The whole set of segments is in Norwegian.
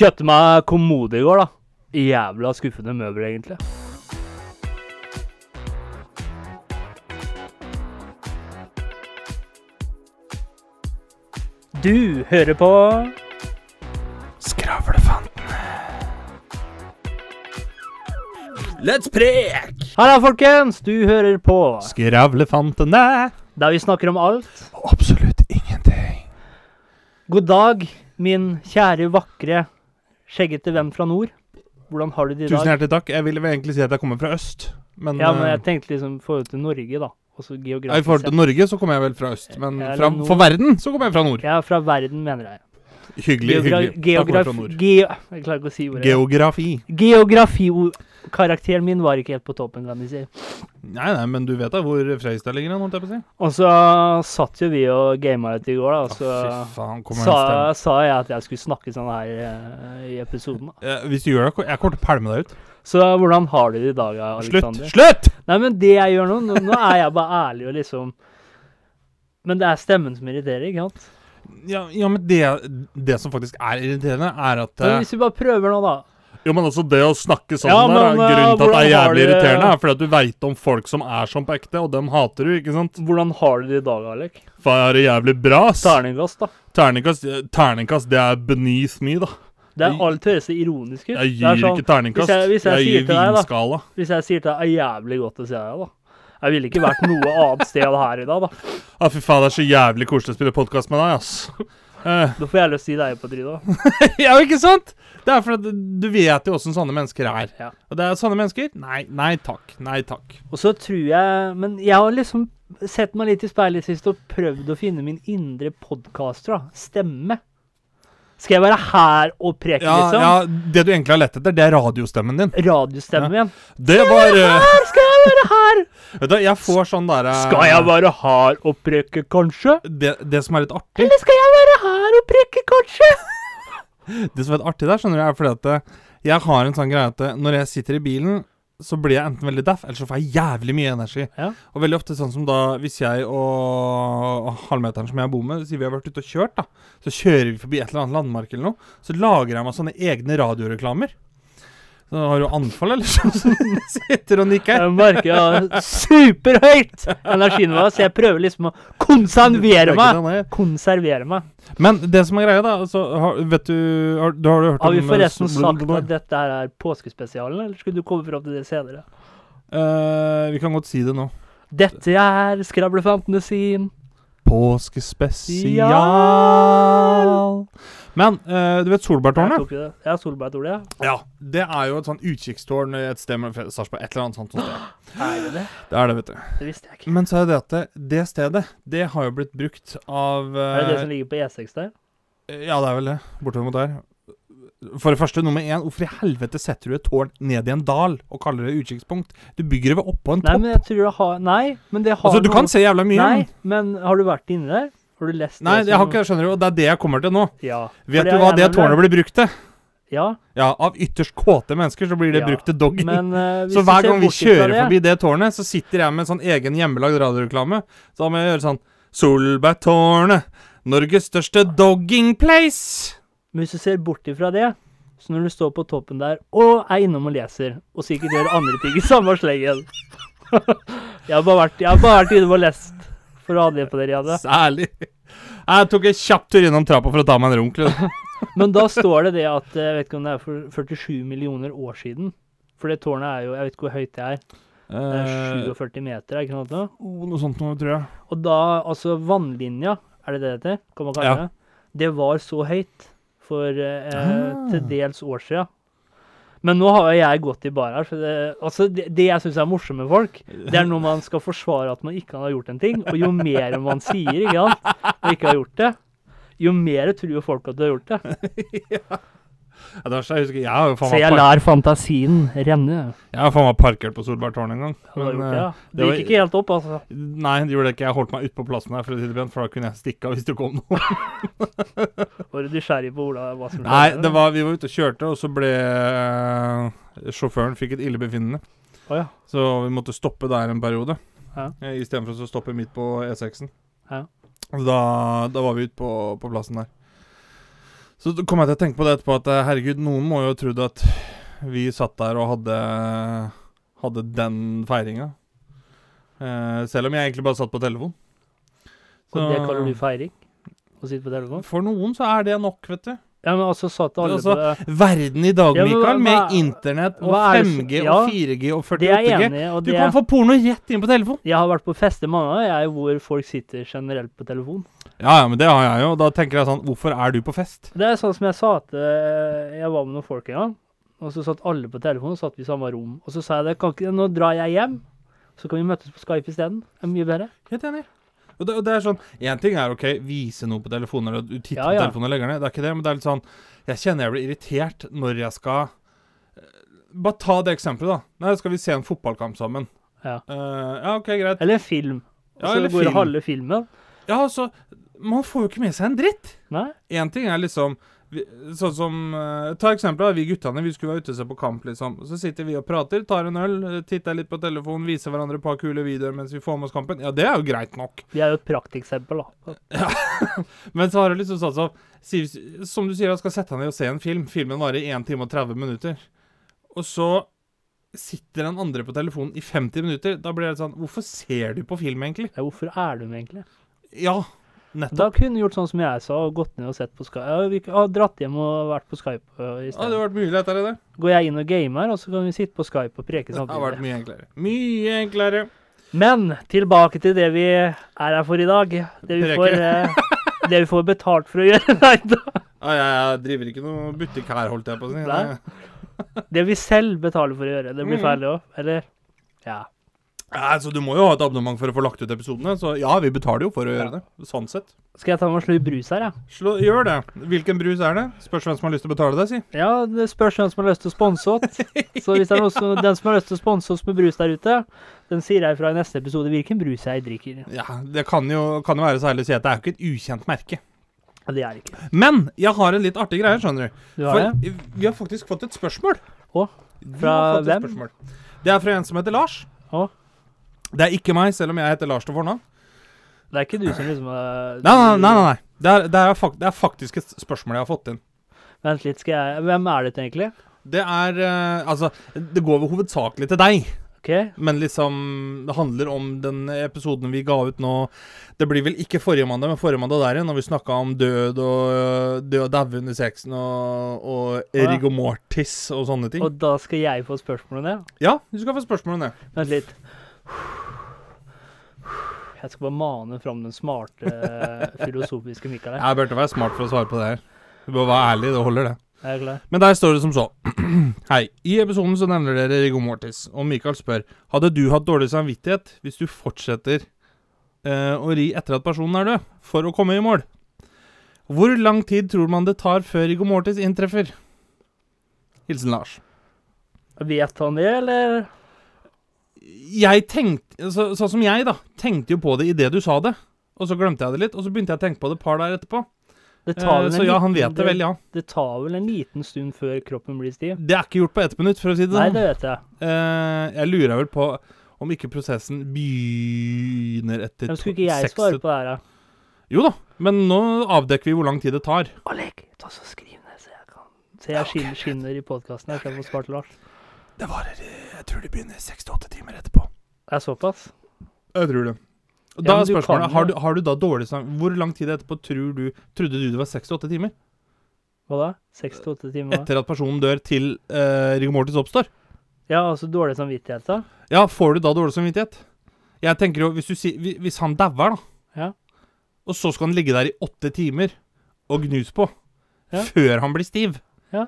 Kjøpte meg kommode i går, da. Jævla skuffende møbel, egentlig. Du hører på Skravlefantene. Let's prek! Halla, folkens! Du hører på Skravlefantene. der vi snakker om alt. Og Absolutt ingenting. God dag, min kjære, vakre, skjeggete venn fra nord. Hvordan har du det i dag? Tusen hjertelig takk. Jeg ville egentlig si at jeg kommer fra øst, men, Ja, men eh, jeg tenkte liksom i forhold til Norge, da. Også ja, I forhold til. Norge så kommer jeg vel fra øst, men fra, for verden så kommer jeg fra nord. Ja, fra verden, mener jeg. Hyggelig. Geogra hyggelig. Geograf, fra nord. ge jeg klarer ikke å si ordet. Geografi. Geografi-karakteren min var ikke helt på toppen, kan vi si. Nei, nei, men du vet da hvor Freistad ligger, holdt jeg på å si. Og så satt jo vi og gama litt i går, da. Og Så ah, faen, sa, sa jeg at jeg skulle snakke sånn her uh, i episoden. da. Eh, Hvis du gjør det, jeg kommer til å pælme deg ut. Så hvordan har du det i dag, Slutt! Alexander? Slutt! Nei, men det jeg gjør nå, nå, nå er jeg bare ærlig og liksom Men det er stemmen som irriterer, ikke sant? Ja, ja men det, det som faktisk er irriterende, er at Men eh, hvis vi bare prøver nå, da. Jo, men altså det å snakke sånn Ja, der, er men, eh, grunnen til at det er jævlig du- irriterende, er fordi at du veit om folk som er sånn på ekte, og dem hater du, ikke sant? Hvordan har du det i dag, Alek? Faen, jeg har det jævlig bra, ass. Terningkast, da. Terningkast, terningkast, det er beneath me, da. Det er alt høres så ironisk ut. Jeg Det gir sånn, ikke terningkast. hvis jeg- hvis jeg jeg gir deg, vinskala. Hvis jeg sier til deg er jævlig godt å se deg, da. Jeg ville ikke vært noe annet sted her i dag, da. Ja, fy faen, det er så jævlig koselig å spille podkast med deg, ass. Eh, Da får jeg lyst til å si deg på trynet. da. ja, ikke sant? Det er fordi du vet jo åssen sånne mennesker er. Ja. Og det er sånne mennesker Nei, nei takk. Nei takk. Og så tror jeg Men jeg har liksom sett meg litt i speilet sist og prøvd å finne min indre podkaster. Stemme. Skal jeg være her og preke, Ja, liksom? ja, Det du egentlig har lett etter, det er radiostemmen din. Radiostemmen igjen. Det var eh, Her skal jeg være her! Vet du, jeg får sånn derre Skal jeg være her og preke, kanskje? det, det som er litt artig Eller skal jeg være her og preke, kanskje? Det som er artig der, skjønner du, er fordi at eh, jeg har en sånn greie at eh, når jeg sitter i bilen, så blir jeg enten veldig daff, eller så får jeg jævlig mye energi. Ja. Og veldig ofte sånn som da Hvis jeg og halvmeteren som jeg bor med, sier vi har vært ute og kjørt, da, så kjører vi forbi et eller annet landmark eller noe, så lager jeg meg sånne egne radioreklamer. Så har du anfall, eller? Som sitter og nikker. Jeg merker jeg har superhøyt energinivå, så jeg prøver liksom å konservere meg. Konservere meg. Men det som er greia, da altså, har, Vet du har, du har du hørt Har vi om, eh, forresten sol- sagt at dette her er påskespesialen, eller skulle du komme fram til det senere? Uh, Vi kan godt si det nå. Dette er Skravlefantene sin Påskespesial. Men uh, du vet Solbærtårnet? Ja, Solberg-Tore, ja. Ja. Det er jo et sånn utkikkstårn et sted med Sarpsborg. Et eller annet sånt. sted. Er det det? Det er det, vet du. Det visste jeg ikke. Men så er det at det, det stedet, det har jo blitt brukt av Er det det eh, som ligger på E6 der? Ja, det er vel det. Bortover mot der. For det første, nummer én, hvorfor i helvete setter du et tårn ned i en dal og kaller det utkikkspunkt? Du bygger det ved oppå en Nei, topp. men jeg tror det har Nei, men det har Altså, du noe- kan se jævla mye. Nei, men- har du vært inni der? Har du lest Nei, det jeg har ikke, skjønner du, og det er det jeg kommer til nå. Ja. Vet du hva det tårnet blir brukt til? Ja, Ja, av ytterst kåte mennesker så blir det Ja, brukt til dogging. men uh, så hver gang vi kjører det- forbi det tårnet, så sitter jeg med en sånn egen hjemmelagd radioreklame. Så da må jeg gjøre sånn Solbergtårnet, Norges største dogging place. Men hvis du ser bort ifra det, så når du står på toppen der og er innom og leser, og sikkert gjør andre ting i samme slengen Jeg har bare vært, jeg har bare vært innom og lest for å ha det på det, Riade. Særlig. Jeg tok en kjapp tur innom trappa for å ta meg en runk. liksom. Men da står det det at eh, Jeg vet ikke om det er for 47 millioner år siden. For det tårnet er jo Jeg vet ikke hvor høyt det er. Det er Eh, 47 meter, er det ikke noe oh, noe sånt noe, tror jeg. Og da Altså vannlinja, er det det det heter? Kan man kalle Ja. det? Det var så høyt for eh, Ah. til dels år siden. Men nå har jeg gått i bar her, så det, altså det, det jeg syns er morsomt med folk, det er når man skal forsvare at man ikke har gjort en ting, og jo mer man sier ikke sant, og ikke har gjort det, jo mer tror jo folk at du har gjort det. Ja, det var så, jeg husker, jeg har jo faen Så meg jeg park- lar fantasien renne. jeg har faen meg parkert på Solbergtårnet en gang. Du det, Men, gjort det, ja. eh, Det var- gikk ikke helt opp, altså. Nei, det gjorde det ikke. Jeg holdt meg ute på plassen der, for å si det pent, for da kunne jeg stikke av hvis det kom noe. Var du nysgjerrig på hvordan, hva som Nei, det var, vi var ute og kjørte, og så ble eh, sjåføren fikk et illebefinnende. Å ja. Så vi måtte stoppe der en periode. Ja. Eh, Istedenfor å stoppe midt på E6-en. Ja. Da, da var vi ute på, på plassen der. Så kom jeg til å tenke på det etterpå at eh, herregud, noen må jo ha trodd at vi satt der og hadde, hadde den feiringa. Eh, selv om jeg egentlig bare satt på telefon. Og det kaller du feiring? Å sitte på telefon? For noen så er det nok, vet du. Ja, men altså satt alle Altså, på. Verden i dag, Ja, men Mikael, med hva- internett og hva er det som- 5G ja, og 4G og Det er jeg 48G. Og Du kan få porno rett inn på telefon. Jeg har vært på fester mange ganger hvor folk sitter generelt på telefon. Ja, ja, men det har jeg jo. Da tenker jeg sånn Hvorfor er du på fest? Det er sånn som jeg sa til Jeg var med noen folk en gang, og så satt alle på telefonen, og satt vi i samme rom. Og så sa jeg det, kan ikke, nå drar jeg hjem, så kan vi møtes på Skype isteden. Det er mye bedre. Helt enig. Og det, og det er sånn Én ting er OK, vise noe på telefonen, eller du titter Ja, ja. på telefonen og legger ned. Det er ikke det, men det er litt sånn Jeg kjenner jeg blir irritert når jeg skal eh, Bare ta det eksempelet, da. Nei, skal vi se en fotballkamp sammen? Ja. Eh, ja, OK, greit. Eller film. Og Ja, så eller går film. halve filmen. Ja, altså Man får jo ikke med seg en dritt. Én ting er liksom Sånn som eh, Ta eksempelet av vi guttene. Vi skulle være ute og se på kamp, liksom. Så sitter vi og prater, tar en øl, eh, titter litt på telefonen, viser hverandre et par kule videoer mens vi får med oss kampen. Ja, det er jo greit nok. Vi er jo et prakteksempel, da. Ja. Men så har du liksom sånn som Som du sier, jeg skal sette deg ned og se en film. Filmen varer 1 time og 30 minutter. Og så sitter den andre på telefonen i 50 minutter. Da blir det sånn Hvorfor ser du på film, egentlig? Ja, hvorfor er du med, egentlig? Ja, nettopp. Da kunne du gjort sånn som jeg sa, og gått ned og sett på Skype. Ja, vi har dratt hjem og vært på Skype uh, Ja, det hadde vært mye lettere, det. Går jeg inn og gamer, og så kan vi sitte på Skype og preke samtidig. Det hadde vært mye enklere. Mye enklere. Men tilbake til det vi er her for i dag. Det vi får, eh, det vi får betalt for å gjøre. Nei da. Ja, jeg, driver ikke noe butikk her, holdt jeg på å si. Det vi selv betaler for å gjøre. Det blir Mhm. feil, det òg. Eller? Ja. Nei, så du må jo ha et abonnement for å få lagt ut episodene. Så ja, vi betaler jo for å gjøre det. Sånn sett. Skal jeg ta meg en slurk brus her, jeg? Slå, gjør det. Hvilken brus er det? Spørs hvem som har lyst til å betale det, si. Ja, det spørs hvem som har lyst til å sponse oss. Så hvis det er noen som, den som har lyst til å sponse oss med brus der ute, den sier jeg fra i neste episode hvilken brus jeg drikker. Ja, Det kan jo, kan jo være så ærlig å si at det er jo ikke et ukjent merke. Ja, Det er det ikke. Men jeg har en litt artig greie, skjønner du. Du har det? Vi har faktisk fått et spørsmål. Å, fra har fått et hvem? spørsmål. Det er fra en som heter Lars. Å. Det er ikke meg, selv om jeg heter Lars til fornavn. Det er ikke du som liksom er Nei, nei, nei. nei. Det, er, det, er fakt, det er faktisk et spørsmål jeg har fått inn. Vent litt, skal jeg Hvem er dette egentlig? Det er uh, Altså, det går vel hovedsakelig til deg. OK? Men liksom Det handler om den episoden vi ga ut nå Det blir vel ikke forrige mandag, men forrige mandag der igjen, når vi snakka om død og død og daue under sexen og, og ja. mortis og sånne ting. Og da skal jeg få spørsmål om det? Ja, du skal få spørsmål om det. Vent litt. Jeg skal bare mane fram den smarte, filosofiske Mikael her. Jeg burde være smart for å svare på det her. Du bør være ærlig, det holder, det. Er jeg klar? Men der står det som så. Hei. I episoden så nevner dere Riggo mortis, og Mikael spør Hadde du hatt dårlig samvittighet hvis du fortsetter uh, å ri etter at personen er død, for å komme i mål? Hvor lang tid tror man det tar før Riggo mortis inntreffer? Hilsen Lars. Vet han det, eller? Jeg tenkte, så, Sånn som jeg, da. Tenkte jo på det idet du sa det. Og så glemte jeg det litt, og så begynte jeg å tenke på det et par der etterpå. Det tar Eh, så ja, han vet det vel, ja. Det tar vel en liten stund før kroppen blir stiv? Det er ikke gjort på ett minutt, for å si det Nei, sånn. det vet jeg. Eh, jeg lurer vel på om ikke prosessen begynner etter Men skulle ikke jeg svare på det her, da? Jo da, men nå avdekker vi hvor lang tid det tar. Oleg, ta så skriv ned, så jeg kan Så jeg skinner, skinner i podkasten her, så jeg får få til Lars. Det varer Jeg tror det begynner seks til åtte timer etterpå. Det er såpass? Jeg tror det. Og Ja, Da er du kan spørsmålet jo- har du, har du da dårlig sang Hvor lang tid etterpå tror du trodde du det var seks til åtte timer? Hva da? Seks til åtte timer? Etter at personen dør til uh, rigor mortis oppstår? Ja, altså dårlig samvittighet, da? Ja, får du da dårlig samvittighet? Jeg tenker jo, hvis, du si, hvis han dauer, da, Ja. og så skal han ligge der i åtte timer og gnus på, Ja. før han blir stiv Ja.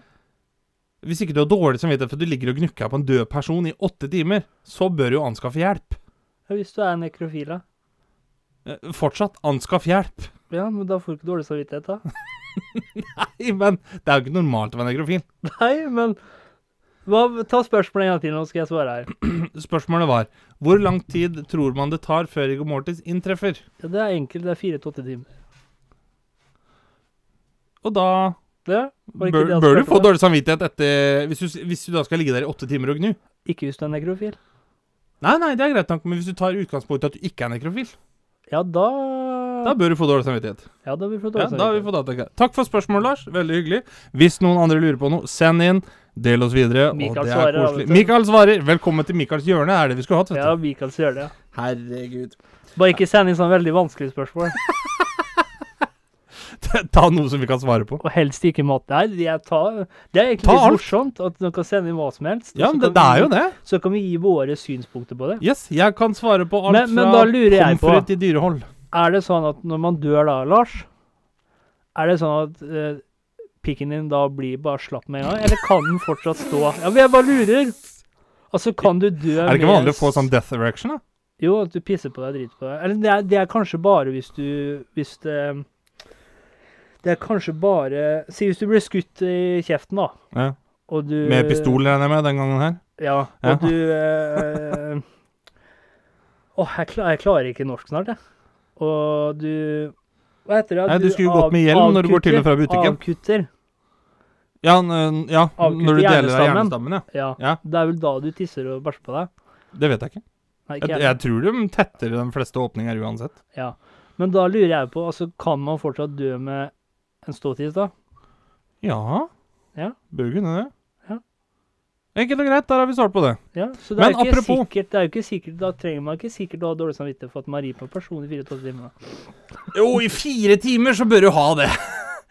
Hvis ikke du har dårlig samvittighet for at du ligger og gnukker på en død person i åtte timer, så bør du jo anskaffe hjelp. Ja, Hvis du er nekrofil, da? Eh, Fortsatt, anskaff hjelp. Ja, men da får du ikke dårlig samvittighet, da? Nei, men det er jo ikke normalt å være nekrofil. Nei, men hva, Ta spørsmålet en gang til, nå skal jeg svare her. Spørsmålet var hvor lang tid tror man det tar før rigor mortis inntreffer? Ja, det er enkelt. Det er fire til åtte timer. Og da Det var ikke bør, det bør du få dårlig samvittighet etter hvis du, hvis du da skal ligge der i åtte timer og gnu. Ikke hvis du er nekrofil. Nei, nei, det er greit nok, men hvis du tar utgangspunkt i at du ikke er nekrofil Ja, da Da bør du få dårlig samvittighet. Ja, da vi fått Ja, dårlig da har vi samvittighet. fått. Takk for spørsmålet, Lars. Veldig hyggelig. Hvis noen andre lurer på noe, send inn. Del oss videre. Mikael og det er svarer, koselig. Mikael svarer. Velkommen til Mikaels hjørne, er det vi skulle hatt, vet du. Ja, Mikael's hjørne det. Herregud. Bare ikke send inn sånne veldig vanskelige spørsmål. Ta noe som vi kan svare på. Og helst ikke mat. Nei, jeg tar, det er egentlig Ta litt alt. morsomt at dere kan sende inn hva som helst. Ja, men det, det er jo det. Så kan vi gi våre synspunkter på det. Yes, jeg kan svare på alt Men- men fra da lurer jeg på- pommes til dyrehold. Er det sånn at når man dør da, Lars, er det sånn at uh, pikken din da blir bare slapp med en gang, eller kan den fortsatt stå? Ja, men jeg bare lurer. Altså, kan du dø Er det ikke vanlig å få sånn death erection, da? Jo, at du pisser på deg, driter på deg. Eller det er, det er kanskje bare hvis du Hvis det Det er kanskje bare Si hvis du blir skutt i kjeften, da, Ja. og du Med pistol, regner jeg med, den gangen her. Ja, og Ja. du eh, Åh, jeg, klar, jeg klarer ikke norsk snart, jeg. Og du Hva heter det? Nei, du skulle jo gått med hjelm når du går til og fra butikken. Avkutter. Ja, ja avkutter når du deler av hjernestammen, ja. Ja. Ja. Det er vel da du tisser og bæsjer på deg? Det vet jeg ikke. Nei, ikke Jeg, jeg. jeg tror de tetter de fleste åpninger uansett. Ja. Men da lurer jeg på, altså, kan man fortsatt dø med en ståtiss, da? Ja. Ja. Bør kunne det. Ja. Enkelt og greit, der har vi svart på det. Ja, så det Men er jo ikke apropos- sikkert, det er jo ikke sikkert, da trenger man ikke sikkert å ha dårlig samvittighet for at man rir på en person i 24 timer. Jo, i fire timer så bør du ha det.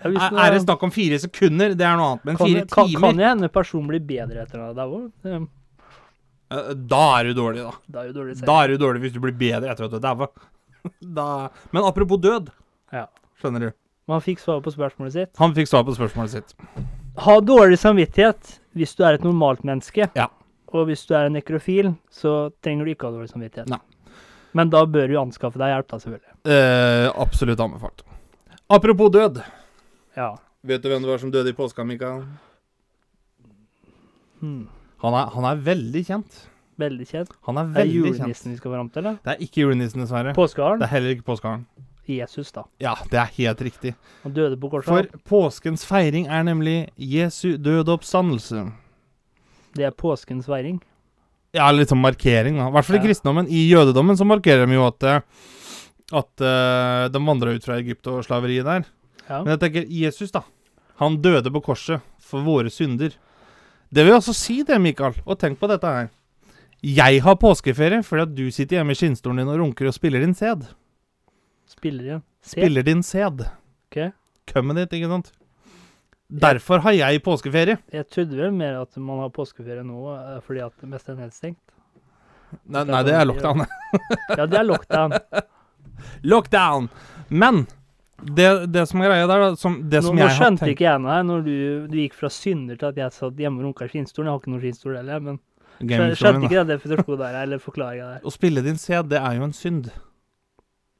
Ja, hvis Er, er det snakk om fire sekunder, det er noe annet. Men kan, fire kan, timer kan jo hende personen blir bedre etter det òg. Det, eh, Da er du dårlig, da. det er jo dårlig Da er du dårlig hvis du blir bedre etter at du er daua. Da Men apropos død, Ja. skjønner du. Man fikk svar på spørsmålet sitt. Han fikk svar på spørsmålet sitt. Ha dårlig samvittighet hvis du er et normalt menneske. Ja. Og hvis du er en nekrofil, så trenger du ikke ha dårlig samvittighet. Nei. Men da bør du anskaffe deg hjelp, da, selvfølgelig. Eh, absolutt anbefalt. Apropos død. Ja. Vet du hvem det var som døde i påska, Mikael? Hmm. Han er, han er veldig kjent. Veldig kjent. Han er veldig Er det veldig kjent. julenissen vi skal fram til, eller? Det er ikke julenissen, dessverre. Påskeharen? Det er heller ikke påskeharen. Jesus, da. Ja, det er helt riktig. Han døde på korset. For påskens feiring er nemlig Jesu døde oppstandelse. Det er påskens feiring. Ja, litt sånn markering, da. I hvert fall i Ja. kristendommen. I jødedommen så markerer de jo at eh, At uh, de vandra ut fra Egypt og slaveriet der. Ja. Men jeg tenker Jesus, da. Han døde på korset for våre synder. Det vil altså si det, Mikael. Og tenk på dette her. Jeg har påskeferie fordi at du sitter hjemme i skinnstolen din og runker og spiller din sæd. Spiller igjen. Se. Spiller din sæd. Ok. Kømmet ditt, ikke sant? Derfor har jeg påskeferie. Jeg trodde vel mer at man har påskeferie nå eh, fordi at det meste er nedstengt. Nei, nei det er lockdown. Ja, det er lockdown. lockdown! Men det, det som er greia der, som, det Nå, som nå jeg har skjønte tenkt ikke jeg noe her når du, du gikk fra synder til at jeg satt hjemme og runka i skinnstolen. Jeg har ikke noen skinnstol heller, men skjønte ikke den definisjonen der, eller forklaringa der. Å spille din sæd, det er jo en synd.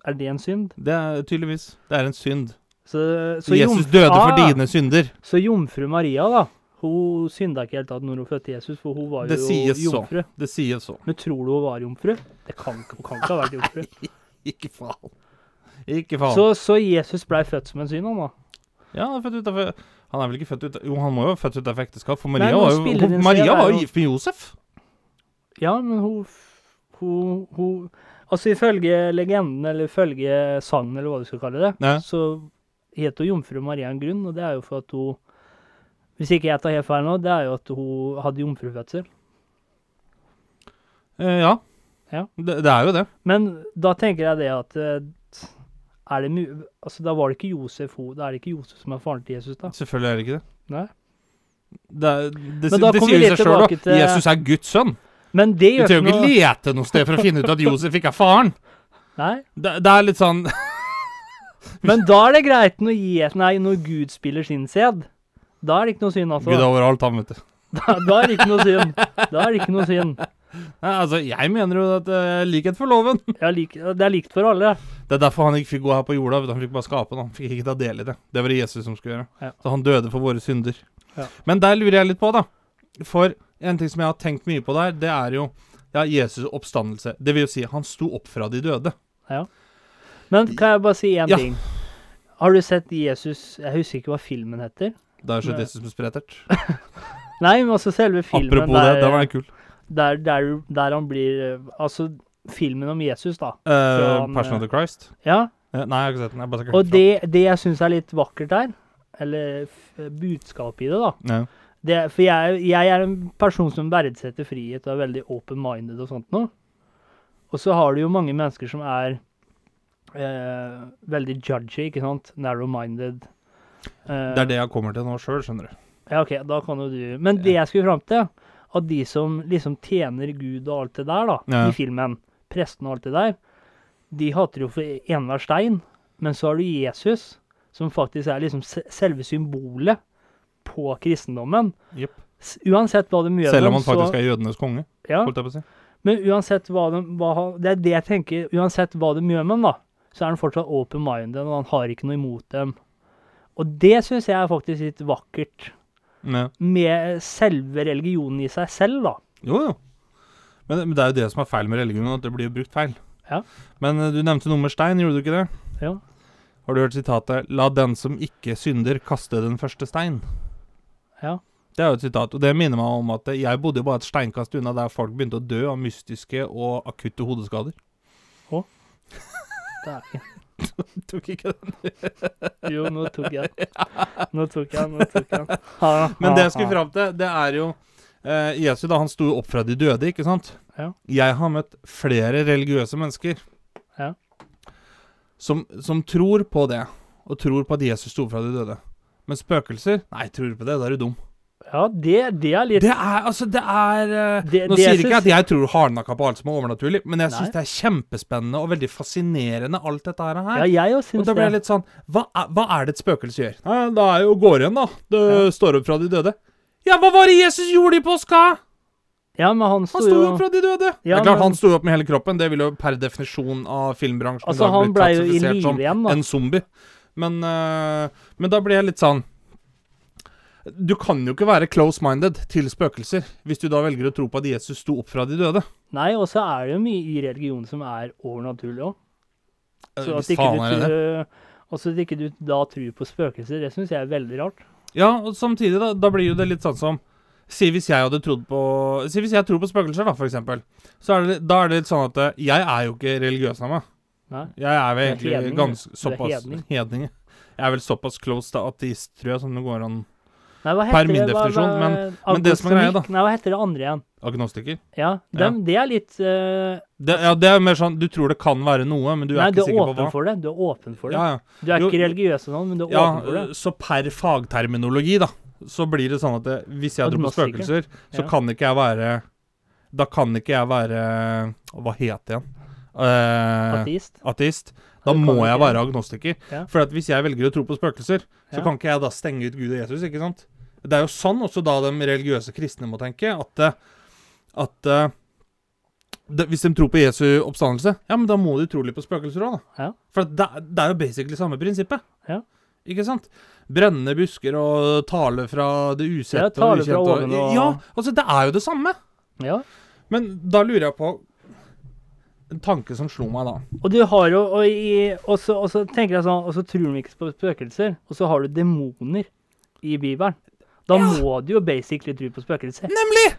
Er det en synd? Det er tydeligvis. Det er en synd. Så, så Jesus døde for Ah, dine synder. Så jomfru Maria, da. Hun synda ikke helt tatt når hun fødte Jesus, for hun var Det jo jomfru. så. Det sies så. Men tror du hun var jomfru? Det kan, hun kan ikke ha vært jomfru. Ikke faen. Ikke faen. Så, så Jesus blei født som en synd, han da? Ja, han er født utenfor Han er vel ikke født ut Jo, han må jo ha født av ekteskap, for Maria Nei, var jo Maria var jo jo- gift med Josef. Ja, men hun, hun, hun Altså ifølge legenden, eller ifølge sangen, eller hva du skal kalle det, Ja. så het hun jomfru Maria en grunn, og det er jo for at hun Hvis ikke jeg tar helt feil nå, det er jo at hun hadde jomfrufødsel. Eh, ja. Ja. Det, det er jo det. Men da tenker jeg det at eh, er det. Altså, da var det ikke Josef ho- Da er det ikke Josef som er faren til Jesus, da? Selvfølgelig er det ikke det. Nei. Det, det, det sier seg sjøl, da. til- Jesus er Guds sønn. Men det Du gjør trenger noe jo trenger ikke lete noe sted for å finne ut at Josef ikke er faren. Nei. Det, det er litt sånn Men da er det greit når, Jesus, nei, når Gud spiller sin sæd. Da er det ikke noe synd, altså. Gud er overalt, han, vet du. Da, da er det ikke noe synd. Da er det ikke noe synd. Nei, altså, jeg mener jo at uh, likhet for loven. Ja, lik, det er likt for alle. Det er derfor han ikke fikk gå her på jorda. Han fikk bare skape den. Han fikk ikke ta del i det. Det var det Jesus som skulle gjøre. Ja. Så han døde for våre synder. Ja. Men der lurer jeg litt på, da. For en ting som jeg har tenkt mye på der, det er jo ja, Jesus' oppstandelse. Det vil jo si, han sto opp fra de døde. Ja. Men kan jeg bare si én Ja. ting? Har du sett Jesus Jeg husker ikke hva filmen heter. Da er det Nei. Jesus med sprettert. Nei, men også selve filmen Apropos der, det var kul. der, der, der han blir eh, Altså, filmen om Jesus, da. Uh, han, Passion of the Christ. Ja. Eh, Nei, jeg har ikke sett den. Jeg bare Og det, det jeg syns er litt vakkert der, eller budskapet i det, da. Ja. Det, For jeg, jeg er en person som verdsetter frihet og er veldig open-minded og sånt noe. Og så har du jo mange mennesker som er eh, veldig judgy, ikke sant? Narrow-minded. Eh, Det er det jeg kommer til nå sjøl, skjønner du. Ja, OK, da kan jo du Men det jeg skulle fram til, at de som liksom tjener Gud og alt det der, da, Ja. i filmen, presten og alt det der, de hater jo for enhver stein. Men så har du Jesus, som faktisk er liksom selve symbolet på kristendommen. Yep. Uansett hva de gjør Selv om han faktisk er jødenes konge, ja, holdt jeg på å si. Men uansett hva de hva, Det er det jeg tenker. Uansett hva de gjør med ham, da, så er han fortsatt open-minded, og han har ikke noe imot dem. Og det syns jeg er faktisk litt vakkert. Ja. Med selve religionen i seg selv, da. Jo, jo. Men, men det er jo det som er feil med religionen, at det blir brukt feil. Ja. Men eh, du nevnte noe med stein, gjorde du ikke det? Ja. Har du hørt sitatet 'La den som ikke synder, kaste den første stein'? Ja. Det er jo et sitat, og det minner meg om at jeg bodde jo bare et steinkast unna der folk begynte å dø av mystiske og akutte hodeskader. Det er, Tok ikke den. jo, nå tok jeg den. Nå tok jeg den. Nå tok jeg den. Men det jeg skulle fram til, det er jo eh, Jesus da, han sto jo opp fra de døde, ikke sant? Ja. Jeg har møtt flere religiøse mennesker Ja. som, som tror på det, og tror på at Jesus sto fra de døde. Men spøkelser Nei, tror du på det, da er du dum. Ja, det, det er litt Det er altså Det er eh, Det- Nå det sier jeg ikke jeg at jeg tror hardnakka på alt som er overnaturlig, men jeg syns det er kjempespennende og veldig fascinerende, alt dette her. Ja, jeg òg Og da blir jeg litt sånn Hva er, hva er det et spøkelse gjør? Nei, da er jo går igjen, da. Det står opp fra de døde. Ja, hva var det Jesus gjorde i påska? Ja, men han sto Han sto jo opp fra de døde. Ja, det er klart men- Han sto opp med hele kroppen. Det vil jo per definisjon av filmbransjen Altså, han ble jo i live som igjen, da. en zombie. Men, eh, men da blir jeg litt sånn Du kan jo ikke være close-minded til spøkelser hvis du da velger å tro på at Jesus sto opp fra de døde. Nei, og så er det jo mye i religionen som er overnaturlig òg. Eh, Så at ikke du at ikke du da tror på spøkelser, det syns jeg er veldig rart. Ja, og samtidig, da, da blir jo det litt sånn som Si hvis jeg hadde trodd på Si hvis jeg tror på spøkelser, da, for eksempel. Så er det, da er det litt sånn at eh, jeg er jo ikke religiøs av meg. Nei. Jeg er vel Du egentlig hedning, ganske du. Du såpass hedning. hedning. Jeg er vel såpass close til ateist, tror jeg, som det går an. Nei, Per min det? Definisjon, men- men det som er greia, da. Nei, hva heter det andre igjen? Agnostiker. Ja, dem, det er litt uh, Det, ja, det er mer sånn Du tror det kan være noe, men du Nei, er du ikke er sikker på hva. for det. Du er åpen for det. Ja, ja. Du er Jo, ikke religiøs og sånn, men du er ja, åpen for det. så per fagterminologi, da, så blir det sånn at det, hvis jeg tror på spøkelser, så Ja. kan ikke jeg være Da kan ikke jeg være Hva het det igjen? Eh, Ateist. ateist. Da må jeg være agnostiker. Ja. For at hvis jeg velger å tro på spøkelser, så Ja. kan ikke jeg da stenge ut Gud og Jesus, ikke sant? Det er jo sånn også da de religiøse kristne må tenke, at, eh, at eh, det, Hvis de tror på Jesu oppstandelse, ja, men da må de tro litt på spøkelser òg, da. Ja. For det, det er jo basically samme prinsippet. Ja. Ikke sant? Brennende busker og tale fra det usette Ja, tale og fra ukjente. oven og- Ja, altså det er jo det samme. Ja. Men da lurer jeg på tanke som slo meg da. Og du har jo og, i, og, så, og så tenker jeg sånn Og så tror de ikke på spøkelser, og så har du demoner i Bibelen. Da Ja. må du jo basically tro på spøkelser. Nemlig!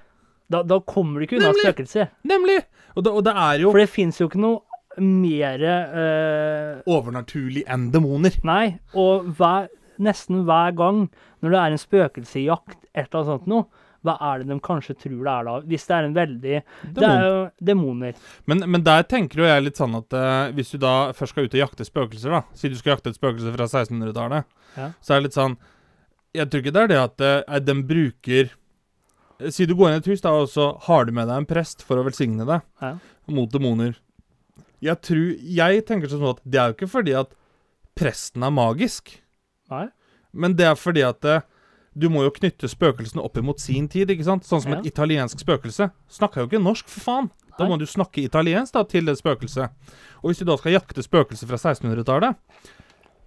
Da, da kommer du ikke unna spøkelser. Nemlig! Og det, og det er jo For det fins jo ikke noe mer eh, overnaturlig enn demoner. Nei, og hver, nesten hver gang når det er en spøkelsejakt, et eller annet sånt noe, hva er det de kanskje tror det er da? Hvis det er en veldig Det er jo demoner. Men, men der tenker jo jeg litt sånn at uh, hvis du da først skal ut og jakte spøkelser, da Si du skal jakte et spøkelse fra 1600-tallet, Ja. så er det litt sånn Jeg tror ikke det er det at uh, de bruker eh, Si du går inn i et hus, da, og så har du med deg en prest for å velsigne deg Ja. mot demoner. Jeg tror Jeg tenker sånn at det er jo ikke fordi at presten er magisk, Nei? men det er fordi at du må jo knytte spøkelsene opp imot sin tid, ikke sant? Sånn som Ja. et italiensk spøkelse. Snakker jo ikke norsk, for faen! Da må du snakke italiensk da, til det spøkelset. Og hvis du da skal jakte spøkelser fra 1600-tallet,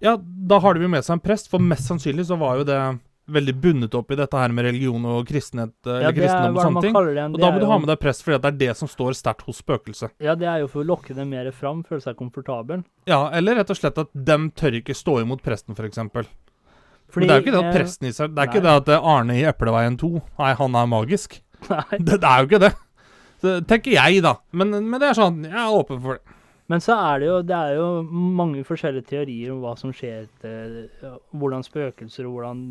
ja, da har de jo med seg en prest, for mest sannsynlig så var jo det veldig bundet opp i dette her med religion og kristenhet, eller Ja, eller er kristendom og sånne ting. Og da må du ha med deg prest, fordi det er det som står sterkt hos spøkelset. Ja, det er jo for å lokke dem mer fram, føle seg komfortabel. Ja, eller rett og slett at dem tør ikke stå imot presten, f.eks. Fordi, Men det er jo ikke det at eh, presten i seg Det er ikke det at eh, Arne i Epleveien 2 Nei, han er magisk. Nei. Det, det er jo ikke det. Så tenker jeg, da. Men, men det er sånn Jeg er åpen for det. Men så er det jo, det er jo mange forskjellige teorier om hva som skjer etter Hvordan spøkelser og hvordan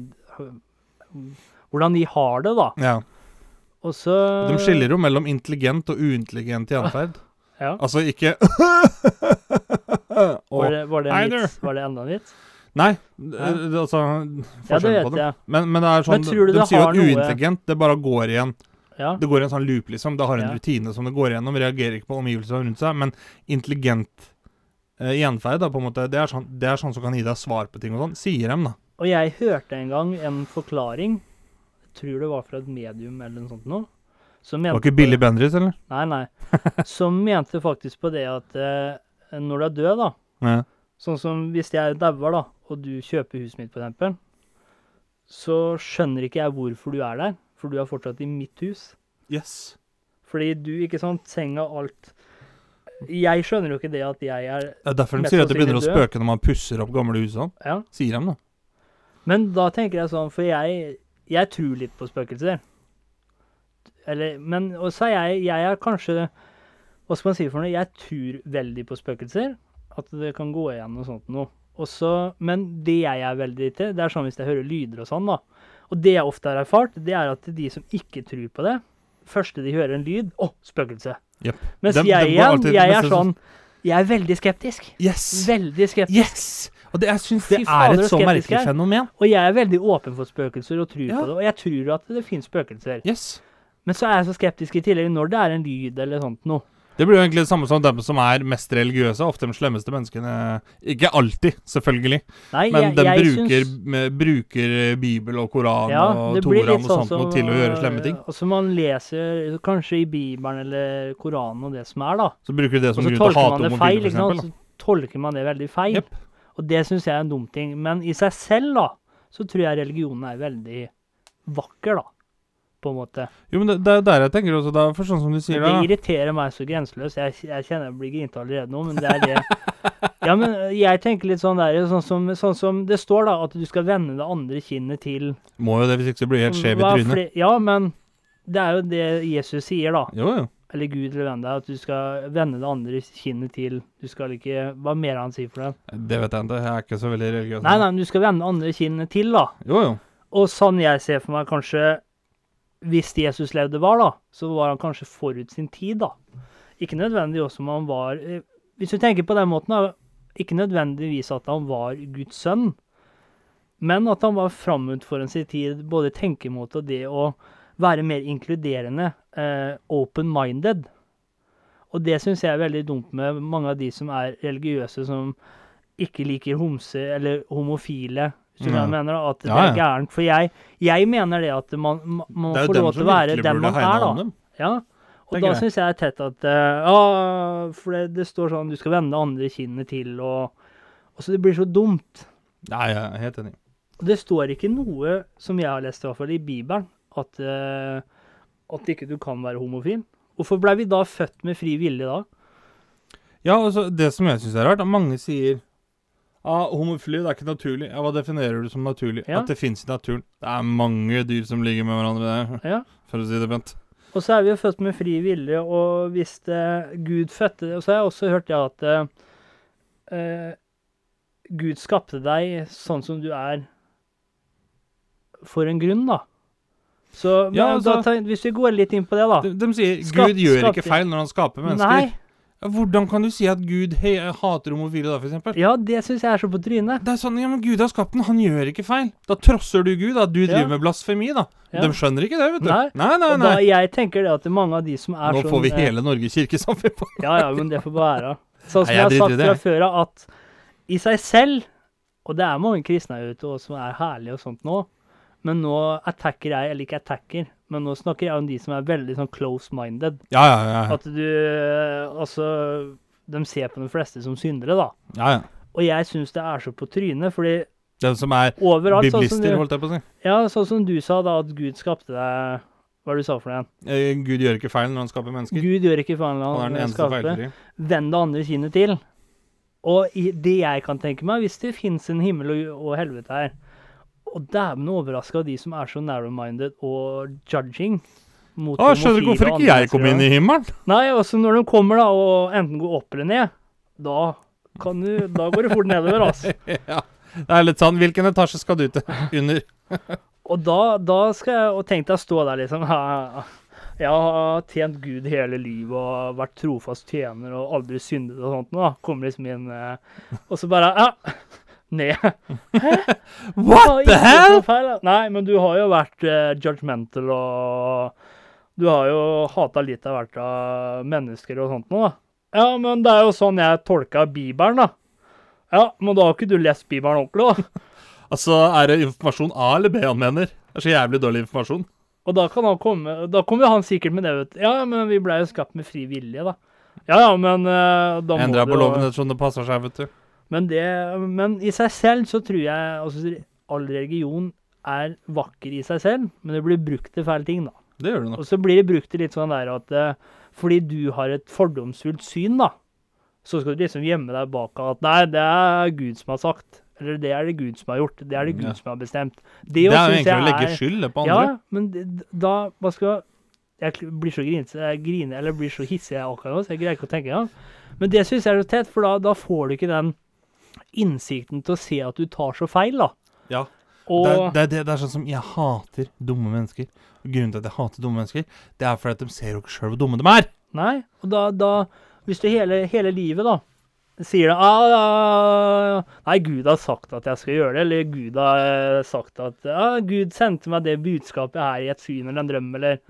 Hvordan de har det, da. Ja. Og så De skiller jo mellom intelligent og uintelligent gjenferd. Ja. Altså ikke Var det, var det en vits? Var det enda en vits? Nei, Ja. altså det, altså Ja, det på dem. jeg. Men, men det er sånn De, De sier jo at at noe- uintelligent, det bare går igjen. Ja. Det går i en sånn loop, liksom. Det har en Ja. rutine som det går igjennom. Reagerer ikke på omgivelsene rundt seg. Men intelligent uh, gjenferd, da, på en måte, det er, sånn, det er sånn som kan gi deg svar på ting og sånn. Sier dem, da. Og jeg hørte en gang en forklaring, jeg tror det var fra et medium eller noe sånt noe, som Det var ikke Billy Bendriss, eller? Nei, nei. Som mente faktisk på det at eh, når du er død, da, Ja. sånn som hvis jeg dauer, da, og du kjøper huset mitt, eksempel, så skjønner ikke jeg hvorfor du er der, for du er fortsatt i mitt hus. Yes. Fordi du, ikke sant, senga, alt Jeg skjønner jo ikke det at jeg er Det er derfor de sier at det begynner å spøke når man pusser opp gamle hus sånn. Ja. Sier de, da. Men da tenker jeg sånn, for jeg, jeg tror litt på spøkelser. Eller, men og så er jeg, jeg er kanskje Hva skal man si for noe? Jeg tror veldig på spøkelser. At det kan gå igjen og sånt noe. Og så- men det jeg er veldig til, det er sånn hvis jeg hører lyder og sånn, da. Og det jeg ofte har erfart, det er at de som ikke tror på det, første de hører en lyd Å, spøkelse. Yep. Mens Dem- jeg igjen, jeg er sånn Jeg er veldig skeptisk. Yes! Veldig skeptisk. Yes! Og det, jeg syns det er et så merkelig er. fenomen. Og jeg er veldig åpen for spøkelser og tror Ja. på det. Og jeg tror at det finnes spøkelser. Yes. Men så er jeg så skeptisk i tillegg når det er en lyd eller sånt noe. Det blir jo egentlig det samme som dem som er mest religiøse. Ofte de slemmeste menneskene. Ikke alltid, selvfølgelig. Nei, Men jeg, de jeg bruker, syns- bruker Bibel og Koran ja, og Toran og sånn sånt som til å gjøre slemme ting. Altså man leser kanskje i Bibelen eller Koranen og det som er, da. Så bruker de det som grunn til å hate homofile, f.eks. sant. Så tolker man det veldig feil. Yep. Og det syns jeg er en dum ting. Men i seg selv, da, så tror jeg religionen er veldig vakker, da. På en måte. Jo, men det, det er der jeg tenker også, da. For sånn som du sier Men det da. irriterer meg så grenseløst. Jeg, jeg kjenner jeg blir grinte allerede nå, men det er det. Ja, men jeg tenker litt sånn der, sånn som, sånn som det står, da, at du skal vende det andre kinnet til Må jo det, hvis ikke så blir du helt skjev i trynet. Ja, men det er jo det Jesus sier, da. Jo, jo. Eller Gud eller hvem det er, at du skal vende det andre kinnet til Du skal ikke Hva mer han sier for det? Det vet jeg ikke. Jeg er ikke så veldig religiøs. Nei, nei, men du skal vende det andre kinnet til, da. Jo, jo. Og sånn jeg ser for meg kanskje Hvis Jesus levde var, da, så var han kanskje forut sin tid, da. Ikke nødvendig også om han var eh, Hvis du tenker på den måten, da. Ikke nødvendigvis at han var Guds sønn, men at han var framut foran sin tid, både tenkemåte og det å være mer inkluderende, eh, open-minded. Og det syns jeg er veldig dumt med mange av de som er religiøse, som ikke liker homse eller homofile. Hvis du Ja. jeg mener, at det er gærent. For jeg, jeg mener det at man, man Det jo få dem lov til å være den man er, da. Ja, og da syns jeg er tett at eh, Ja, for det, det står sånn du skal vende andre kinnet til, og, og så Det blir så dumt. Nei, jeg er helt enig. Det står ikke noe, som jeg har lest i hvert fall, i Bibelen, at, uh, at ikke du kan være homofil. Hvorfor ble vi da født med fri vilje da? Ja, altså, det som jeg syns er rart, at mange sier ah, homofili, det er ikke naturlig. Ja, Hva definerer du som naturlig? Ja. At det fins i naturen. Det er mange dyr som ligger med hverandre der, Ja. for å si det pent. Og så er vi jo født med fri vilje, og hvis det, Gud fødte det Og så har jeg også hørt ja, at eh, eh, Gud skapte deg sånn som du er for en grunn, da. Så men, Ja, altså- da, hvis vi går litt inn på det, da. De, de sier Gud gjør skaper- ikke feil når han skaper mennesker. Nei. Hvordan kan du si at Gud he hater homofile da, eksempel? Ja, det syns jeg er så på trynet. Det er sånn, ja, men Gud har skapt den, han gjør ikke feil. Da trosser du Gud, da. Du Ja. driver med blasfemi, da. Ja. De skjønner ikke det, vet du. Nei. nei, nei. Og da, jeg tenker det at mange av de som er Nå sånn får vi eh, hele Norge kirkesamfunn på. Ja, ja, men det får være. Sånn som Nei, jeg jeg har sagt det, fra før av, at i seg selv Og det er mange kristne her ute også som er herlige og sånt nå, men nå attacker jeg, eller ikke attacker, men nå snakker jeg om de som er veldig sånn close-minded. Ja, ja, ja. At du eh, Altså De ser på de fleste som syndere, da. ja, ja. Og jeg syns det er så på trynet, fordi Den som er overalt sånn biblister, du, holdt jeg på å si. Ja, sånn som du sa, da, at Gud skapte deg Hva er det du sa for noe? igjen? Eh, Gud gjør ikke feil når han skaper mennesker. Gud gjør ikke feil når han er han den eneste feilfrie. Vend det andre kinnet til. Og det jeg kan tenke meg, hvis det fins en himmel og, og helvete her Og dæven overraska de som er så narrow-minded og judging mot ah, skjønner du hvorfor ikke jeg kom inn i himmelen? Nei, også når de kommer da og enten går opp eller ned, da kan du Da går det fort nedover, altså. ja. Det er litt sånn Hvilken etasje skal du til? Under? Og da, da skal jeg og tenk deg å stå der, liksom. Jeg har tjent Gud hele livet og vært trofast tjener og aldri syndet og sånt. Nå kommer liksom inn eh, Og så bare Ja, ned. What the hell?! Nei, men du har jo vært eh, judgmental og Du har jo hata litt av hvert av mennesker og sånt nå, da. Ja, men det er jo sånn jeg tolka Bibelen, da. Ja, men da har ikke du lest Bibelen ordentlig, da. Altså, er det informasjon A eller B han mener? Det er så jævlig dårlig informasjon. Og da kan han komme Da kommer han sikkert med det, vet du. Ja, men vi blei jo skapt med fri vilje, da. Ja ja, men uh, da må Endra på loven ettersom det passer seg, vet du. Men, det, men i seg selv så tror jeg altså, all religion er vakker i seg selv, men det blir brukt til feil ting, da. Det gjør du nok. Og så blir det brukt til litt sånn der at eh, fordi du har et fordomsfullt syn, da, så skal du liksom gjemme deg bak at nei, det er Gud som har sagt. Eller det er det Gud som har gjort. Det er det Gud Ja. som har bestemt. Det er jo egentlig å legge skyld det på Ja, men det, da Hva skal Jeg blir så grinete, jeg griner eller blir så hissig jeg akkurat nå, så jeg greier ikke å tenke engang. Men det syns jeg er så tett, for da, da får du ikke den innsikten til å se at du tar så feil, da. Ja. Og Det, er- det, er det, det er sånn som Jeg hater dumme mennesker. Grunnen til at jeg hater dumme mennesker, det er fordi at de ser jo ikke sjøl hvor dumme de er. Nei, og da, da Hvis du hele, hele livet, da, sier det ah, Nei, Gud har sagt at jeg skal gjøre det, eller Gud har eh, sagt at ah, Gud sendte meg det budskapet her i et syn eller en drøm, eller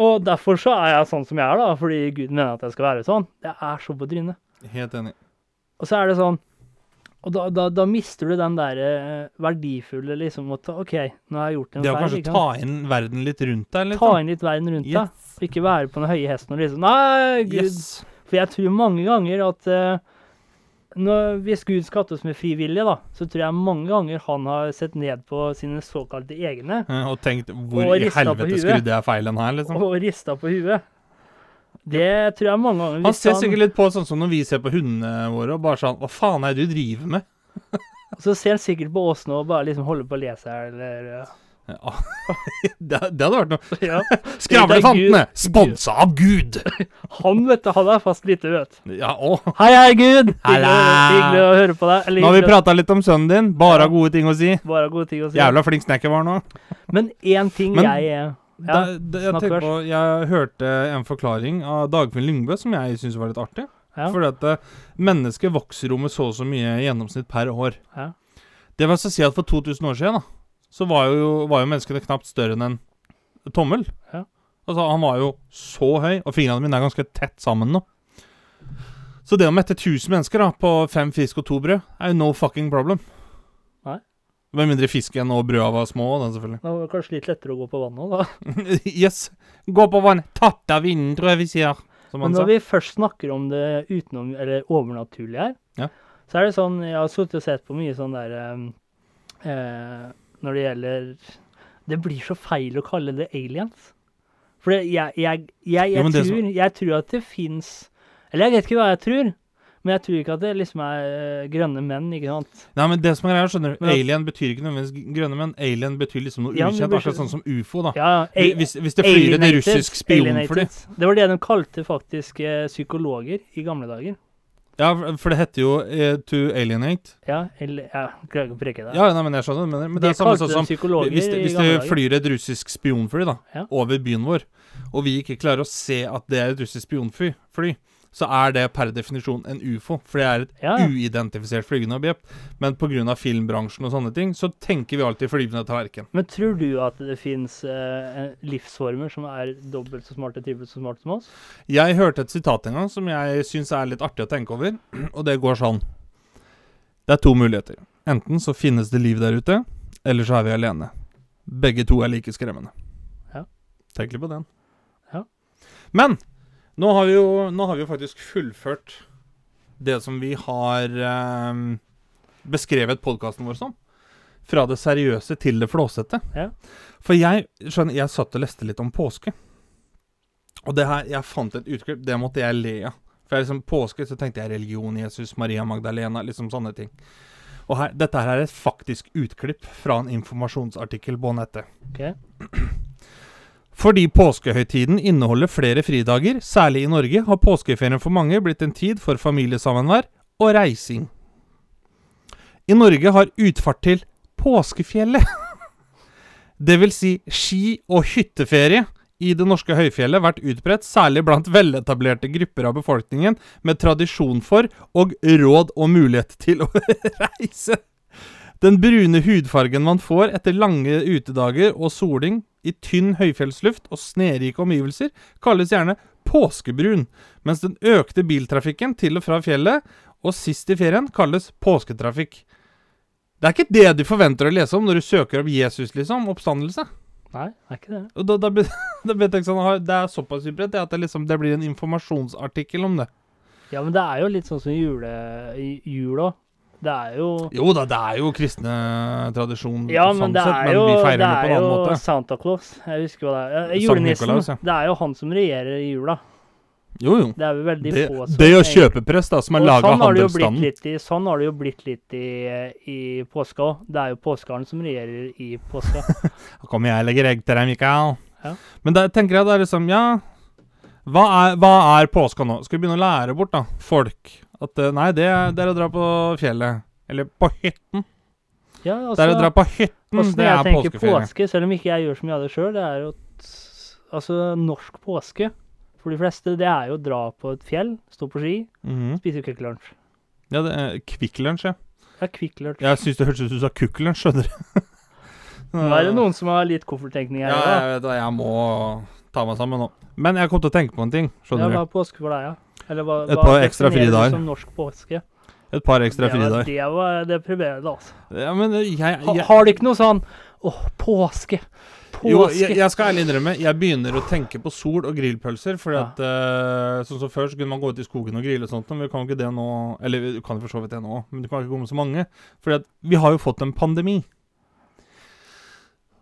Og derfor så er jeg sånn som jeg er, da, fordi Gud mener at jeg skal være sånn. Det er så på trynet. Helt enig. Og så er det sånn Og da, da, da mister du den der eh, verdifulle liksom at OK, nå har jeg gjort en feil. Det å kanskje ikke ta inn verden litt rundt deg, Ta liksom. inn litt verden rundt deg. Og ikke være på den høye hesten og liksom Nei, Gud. Yes. For jeg tror mange ganger at uh, når, hvis Gud skapte oss med fri vilje, da, så tror jeg mange ganger han har sett ned på sine såkalte egne Og tenkt hvor Og i helvete skrudde jeg feilen her, liksom. og rista på huet. Det tror jeg mange ganger. Han ser sikkert litt på sånn som når vi ser på hundene våre, og bare sånn Hva faen er det du driver med? Så ser han sikkert på oss nå og bare liksom holder på å lese her, eller Ja. det, det hadde vært noe. ja. Skravlefantene! Sponsa av Gud! Han, vet du, han er fast lite vet. Ja. Hei, hei, Gud! Hyggelig, å høre på deg. Eller Nå har vi prata litt om sønnen din. Bare Ja. gode ting å si. Bare gode ting å si. Jævla flink snekker var han nå. Men én ting Men- jeg ja, da- jeg, tenker på, jeg hørte en forklaring av Dagfinn Lyngbø som jeg syns var litt artig. ja, Fordi at eh, mennesket vokser jo med så og så mye i gjennomsnitt per år. ja. Det vil altså si at for 2000 år siden da, så var jo, var jo menneskene knapt større enn en tommel. Ja. Altså, han var jo så høy, og fingrene mine er ganske tett sammen nå. Så det å mette 1000 mennesker da, på fem fisk og to brød, er jo no fucking problem. Med mindre fisken og brøda var små, da, selvfølgelig. Det var kanskje litt lettere å gå på vannet da. yes. Gå på vann. Tatt av vinden, tror jeg vi sier. Som Men når sa. vi først snakker om det utenom, eller overnaturlige her, Ja. så er det sånn Jeg har sittet og sett på mye sånn der eh, eh, Når det gjelder Det blir så feil å kalle det aliens. For jeg, jeg, jeg, jeg, tror, jeg tror at det fins Eller jeg vet ikke hva jeg tror, men jeg tror ikke at det liksom er eh, grønne menn, ikke sant? Nei, men det som er greia, skjønner du Alien betyr ikke nødvendigvis grønne menn. Alien betyr liksom noe Ja, ukjent, akkurat sånn som ufo, da. Ja, Hvis- Hvis, hvis det flyr et russisk spionfly. Det var det de kalte faktisk eh, psykologer i gamle dager. Ja, for- det heter jo eh, to alienate. Ja, eller Jeg klarer ikke å preke det. Ja, nei, men jeg skjønner. Men, men det er samme sånn som hvis det, hvis det flyr et russisk spionfly da, Ja. over byen vår, og vi ikke klarer å se at det er et russisk spionfly, fly, så er det per definisjon en ufo. For det er et Ja, ja. uidentifisert flygende objekt. Men pga. filmbransjen og sånne ting, så tenker vi alltid flyvende tallerken. Men tror du at det fins livsformer som er dobbelt så smarte, trippelt så smarte som oss? Jeg hørte et sitat en gang som jeg syns er litt artig å tenke over, og det går sånn. Det er to muligheter. Enten så finnes det liv der ute, eller så er vi alene. Begge to er like skremmende. Ja. Tenk litt på den. Ja. Men nå har vi jo har vi jo faktisk fullført det som vi har eh, beskrevet podkasten vår som. Fra det seriøse til det flåsete. Ja. For jeg skjønner, jeg satt og leste litt om påske. Og det her, jeg fant et utklipp, det måtte jeg le av. For jeg liksom, påske så tenkte jeg religion, Jesus, Maria Magdalena, liksom sånne ting. Og her, dette her er et faktisk utklipp fra en informasjonsartikkel på nettet. Ok. Fordi påskehøytiden inneholder flere fridager, særlig i Norge, har påskeferien for mange blitt en tid for familiesamvær og reising. I Norge har utfart til påskefjellet, vil si ski- og hytteferie, i det norske høyfjellet vært utbredt, særlig blant veletablerte grupper av befolkningen med tradisjon for og råd og mulighet til å reise. Den brune hudfargen man får etter lange utedager og soling i tynn høyfjellsluft og snerike omgivelser, kalles gjerne påskebrun, mens den økte biltrafikken til og fra fjellet og sist i ferien kalles påsketrafikk. Det er ikke det du forventer å lese om når du søker opp Jesus, liksom. Oppstandelse. Nei, det er ikke det. Og da, da, da vet jeg sånn, Det er såpass utbredt at det, liksom, det blir en informasjonsartikkel om det. Ja, men det er jo litt sånn som jule, jul òg. Det er jo Jo da, det er jo kristne tradisjon, Ja, sånn men det sett, er men jo, vi feirer det på er en annen jo. Santa Claus. Jeg husker hva det er. Julenissen. Nikolaus, ja. Det er jo han som regjerer i jula. Jo, jo. Det er jo veldig Det, få som det og egentlig- kjøpepress, da, som er laga sånn det blitt handelsstanden. sånn har det jo blitt litt i, i påska òg. Det er jo påskeharen som regjerer i påska. Da kommer jeg og legger egg til deg, Mikael. Ja. Men da tenker jeg det er liksom Ja, hva er, hva er påska nå? Skal vi begynne å lære bort, da? Folk. At eh, nei, det, det er å dra på fjellet. Eller på hytten. Ja, Det er å dra altså, på hytten. altså Det er påskeferie. påske, selv om ikke jeg gjør så mye av det sjøl, det er jo at, Altså, norsk påske for de fleste, det er jo å dra på et fjell, stå på ski, Mhm. spise Kvikk Lunsj. Ja, det er Kvikk Lunsj, ja. Ja, Kvikk Lunsj. Jeg syns det hørtes ut som du sa Kukk Lunsj, skjønner du. Nå er det noen som har litt kofferttenkning her. Ja, Ja, jeg vet det. Jeg må ta meg sammen nå. Men jeg kom til å tenke på en ting. ja, Skjønner hva du? er påske for deg, ja? Eller hva, Et par ekstra fridager. Som norsk påske? Et par ekstra fridager. det var deprimerende, altså. Ja, men jeg, jeg, Ha, har du ikke noe sånn Åh, påske. Påske. Jo, jeg, jeg skal ærlig innrømme, jeg begynner å tenke på sol og grillpølser. Fordi Ja. at uh, Sånn som før så kunne man gå ut i skogen og grille og sånt, men vi kan jo ikke det nå Eller vi kan jo for så vidt det nå, men du kan ikke komme så mange. Fordi at vi har jo fått en pandemi.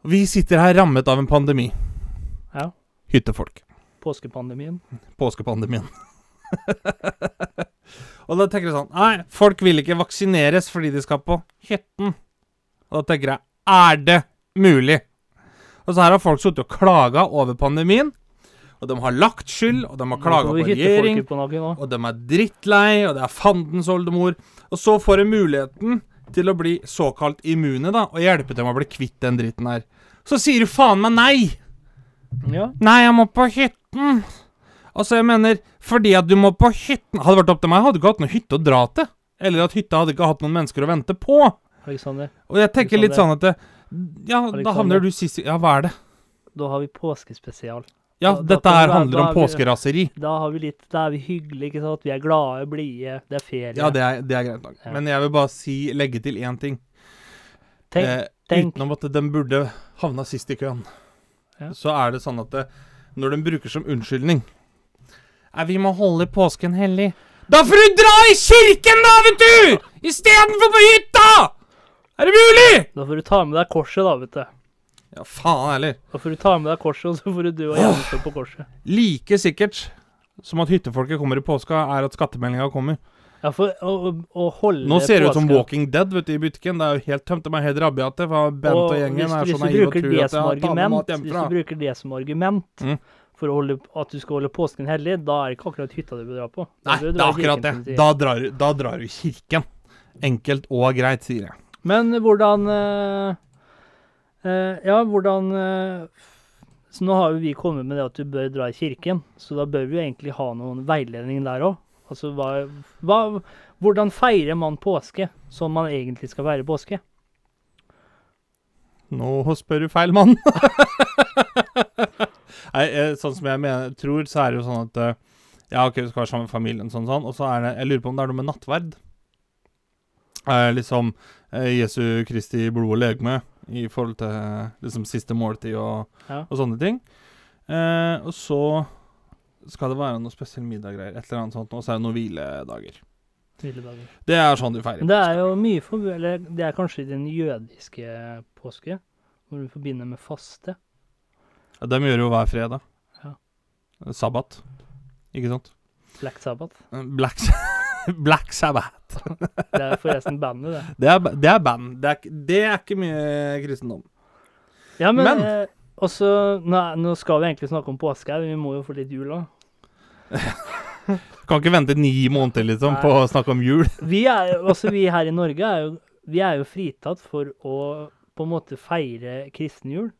Vi sitter her rammet av en pandemi. Ja. Hyttefolk. Påskepandemien. Påskepandemien. Og da tenker jeg sånn Nei, folk vil ikke vaksineres fordi de skal på hytten. Og da tenker jeg Er det mulig? Og så her har folk sittet og klaga over pandemien. Og de har lagt skyld, og de har klaga på regjering. Og de er drittlei, og det er fandens oldemor. Og så får de muligheten til å bli såkalt immune, da, og hjelpe dem å bli kvitt den dritten her. Så sier du faen meg nei! Ja. Nei, jeg må på hytten. Altså, jeg mener, fordi at du må på hytten Hadde det vært opp til meg, hadde du ikke hatt noen hytte å dra til. Eller at hytta hadde ikke hatt noen mennesker å vente på. Alexander, Og jeg tenker litt sånn at det, Ja, da havner du sist Ja, hva er det? da har vi påskespesial. Ja, Da- dette her handler om påskeraseri. Da har vi litt Da er vi hyggelige, ikke sant? Vi er glade, blide, det er ferie. Ja, det er, det er greit nok. Ja. Men jeg vil bare si, legge til én ting. Tenk, eh, tenk. Utenom at den burde havna sist i køen, Ja. så er det sånn at det, når den bruker som unnskyldning Nei, vi må holde påsken hellig. Da får du dra i kirken, da, vet du! Istedenfor på hytta! Er det mulig? Da får du ta med deg korset, da, vet du. Ja, faen heller. Da får du ta med deg korset, og så får du du og gjennomstå på korset. Like sikkert som at hyttefolket kommer i påska, er at skattemeldinga kommer. Ja, for å, å, holde Nå ser det ut som Walking Dead vet du, i butikken. Det er jo helt tømt. De er helt rabiate. For Bent og, Og gjengen hvis, er så naive og tror at som har tatt med mat argument, hvis du bruker det som argument Mm. For holde, at du skal holde påsken hellig, da er det ikke akkurat hytta du bør dra på. Da Nei, det er akkurat det. kirken. Da drar, du- da drar du kirken. Enkelt og greit, sier jeg. Men hvordan øh, øh, Ja, hvordan øh, Så nå har jo vi kommet med det at du bør dra i kirken, så da bør vi jo egentlig ha noen veiledning der òg. Altså hva, hva Hvordan feirer man påske som man egentlig skal feire påske? Nå spør du feil mann. Nei, eh, sånn som jeg mener, tror, så er det jo sånn at eh, Ja, OK, vi skal være sammen med familien, sånn, sånn. Og så er det Jeg lurer på om det er noe med nattverd. Eh, liksom eh, Jesu Kristi blod og legeme i forhold til liksom siste måltid og, Ja. og sånne ting. Eh, og så skal det være noe spesiell middaggreier, et eller annet sånt, og så er det noen hviledager. Hviledager. Det er sånn du feirer. Det er jo mye for, eller det er kanskje den jødiske påske, hvor du forbinder med faste. Ja, De gjør jo hver fredag. Ja. Sabbat. Ikke sant? Black Sabbath. Black, Black Sabbath. Det er forresten bandet, det. Det er, det er band. Det er, det er ikke mye kristendom. Ja, men, Men- eh, også, nå, nå skal vi egentlig snakke om påske, her, men vi må jo få litt jul òg. Kan ikke vente ni måneder liksom Nei. på å snakke om jul. Vi, er, jo- altså, vi her i Norge er jo, vi er jo fritatt for å på en måte feire kristen jul.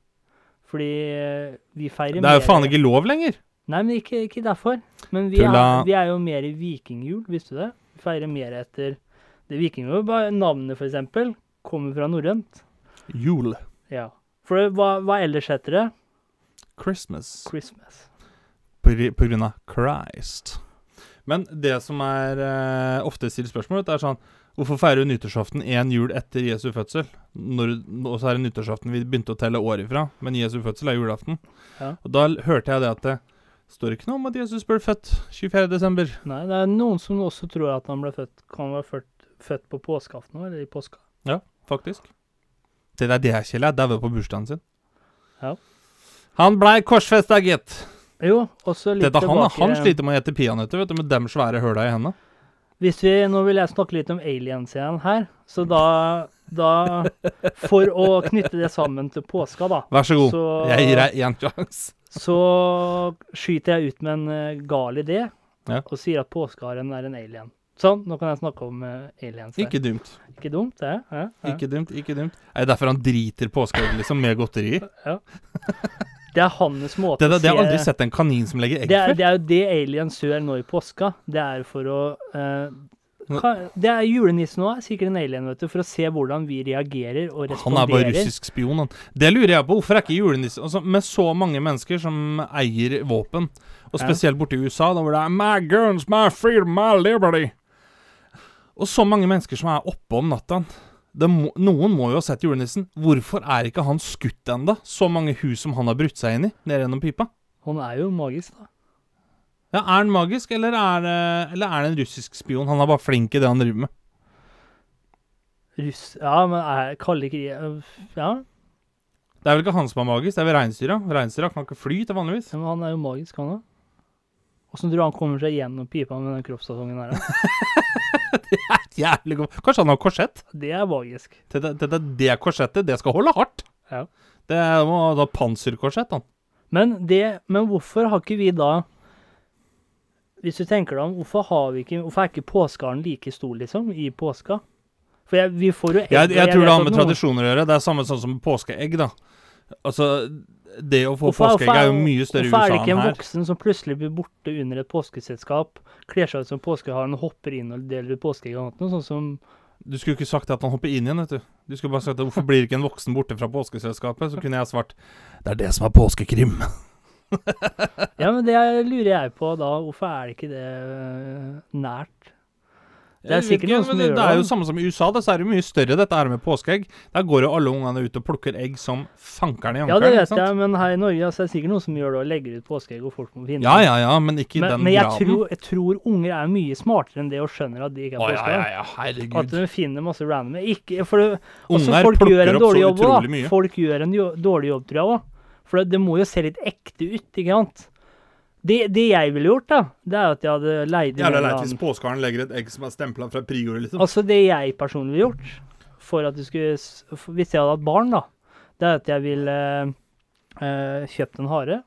Fordi eh, vi feirer mer Det er jo mer- faen ikke lov lenger. Nei, men ikke, ikke derfor. Men vi er, vi er jo mer i vikingjul, visste du det? Vi feirer mer etter det vikingjul. Bare navnet, for eksempel, kommer fra norrønt. Jul. Ja. For hva, hva ellers heter det? Christmas. Christmas. På, på grunn av Christ. Men det som er uh, ofte stilt spørsmål, det er sånn Hvorfor feirer du nyttårsaften én jul etter Jesu fødsel? Og så er det nyttårsaften vi begynte å telle år ifra, men Jesu fødsel er julaften. Ja. Og da hørte jeg det at det står ikke noe om at Jesus ble født 24. desember. Nei, det er noen som også tror at han ble født, kan være født, født på påskeaften eller i påska. faktisk. Det er det Kjell er. Daua på bursdagen sin. Ja. Han blei korsfesta, gitt. Jo, også litt Dette, han, tilbake han sliter med å gjette peanøtter, vet du, med dem svære høla i hendene. Hvis vi, Nå vil jeg snakke litt om aliens igjen her. Så da, da For å knytte det sammen til påska, da, Vær så god. så, Jeg gir deg én sjanse. så skyter jeg ut med en eh, gal idé Ja. og sier at påskeharen er en alien. Sånn, nå kan jeg snakke om eh, aliens. her. Ikke dumt. Ikke dumt, det. Ja, ja. Ikke dumt, ikke dumt. Er det derfor han driter påskeegg liksom, med godteri? Det er hans måte Det, det, det har å jeg aldri sett en kanin som legger egg det er, før. det er jo det aliens gjør nå i påska. Det er for å eh, ka- Det er julenissen òg, sikkert en alien, vet du, for å se hvordan vi reagerer og responderer. Han er bare russisk spion, han. Det lurer jeg på. Hvorfor er ikke julenissen altså, Med så mange mennesker som eier våpen, og spesielt borte i USA, da hvor det er My guns, my freedom, my liberty. Og så mange mennesker som er oppe om natta. Må, noen må jo ha sett julenissen. Hvorfor er ikke han skutt ennå? Så mange hus som han har brutt seg inn i, ned gjennom pipa. Han er jo magisk, da. Ja, Er han magisk, eller er, det, eller er det en russisk spion? Han er bare flink i det han driver med. Russ... Ja, men er kalde krig Ja, Det er vel ikke han som er magisk, det er vel reinsdyra. Reinsdyra kan ikke fly til vanligvis. Ja, men han er jo magisk, han òg. Åssen tror du han kommer seg gjennom pipa med den kroppstasjongen her? da? Jævlig godt. Kanskje han har korsett? Det er magisk. Det, det, det, det korsettet, det skal holde hardt. Ja. Det må ha panserkorsett, han. Men, det, men hvorfor har ikke vi da Hvis du tenker deg om, hvorfor, har vi ikke, hvorfor er ikke påskeharen like stor, liksom, i påska? For jeg, vi får jo egg Jeg, jeg, jeg tror det har med tradisjoner å gjøre. Det er samme sånn som påskeegg, da. Altså, det å få påskeegg er jo mye større i Hvorfor er det ikke en voksen som plutselig blir borte under et påskeselskap, kler seg ut som påskeharen og hopper inn og deler ut påskeegg og noe, sånt som Du skulle ikke sagt at han hopper inn igjen, vet du. Du skulle bare sagt at hvorfor blir ikke en voksen borte fra påskeselskapet? Så kunne jeg svart det er det som er påskekrim. Ja, men det lurer jeg på da. Hvorfor er det ikke det øh, nært? Det er sikkert ikke, noen som men det, gjør det er jo samme som i USA. Det så er det mye større, dette her med påskeegg. Der går jo alle ungene ut og plukker egg som fankeren i Ja, det vet jeg, men her i Norge altså, er det sikkert noen som gjør det og legger ut påskeegg, og folk må finne Ja, ja, ja, men ikke i Men, den men jeg, graden. tror, jeg tror unger er mye smartere enn det og skjønner at de ikke er påskeegg. ja, ja, ja, herregud. At de finner masse random ikke, for det, også Unger folk gjør plukker en opp så jobb utrolig mye. Folk gjør en jo, dårlig jobb, tror jeg òg. For det, det må jo se litt ekte ut, ikke sant? Det, det jeg ville gjort, da, det er at jeg hadde leid inn en Jævla leit hvis påskeharen legger et egg som er stempla fra Prior, liksom. Altså, det jeg personlig ville gjort, for at du skulle for- Hvis jeg hadde hatt barn, da, det er at jeg ville eh, kjøpt en hare.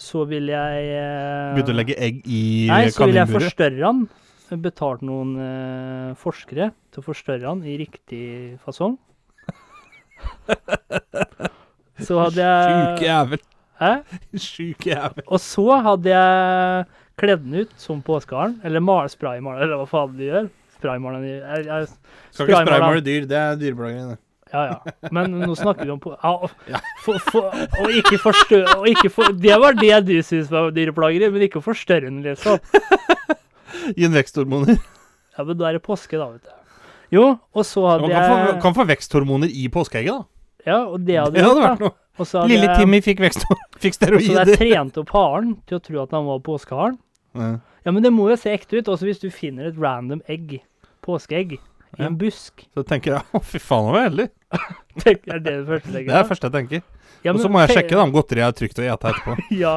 Så vil jeg eh, Begynte å legge egg i Nei, så vil jeg forstørre han. Betalt noen eh, forskere til å forstørre han i riktig fasong. Så hadde Sjuk jeg jævel. Sjuk jævel. Og så hadde jeg kledd den ut som påskeharen. Eller mal, spraymaler, eller hva faen de gjør. Spraymaler jeg, jeg, Skal ikke spraymale dyr, det er dyreplageri. det. Ja, ja. Men nå snakker vi om ja, Ja. For, for, og ikke forstørre Og ikke for, det var det du syntes var dyreplageri, men ikke forstørre den, liksom. Gi en veksthormoner. Ja, men da er det påske, da, vet du. Jo, og så hadde Man kan få, jeg kan få veksthormoner i påskeegget, da. Ja, og det hadde Det hadde vært da. noe. Lille Timmy fikk veksthor... Fikk steroider. Så det er trente opp haren til å tro at han var påskeharen. Ja. Ja, men det må jo se ekte ut. Også hvis du finner et random egg, påskeegg, i en busk. Så tenker jeg å, fy faen, han var heldig. Tenker jeg det det første Det er det første jeg tenker. Ja, Og så må jeg sjekke da om godteriet er trygt å ete etterpå. Ja,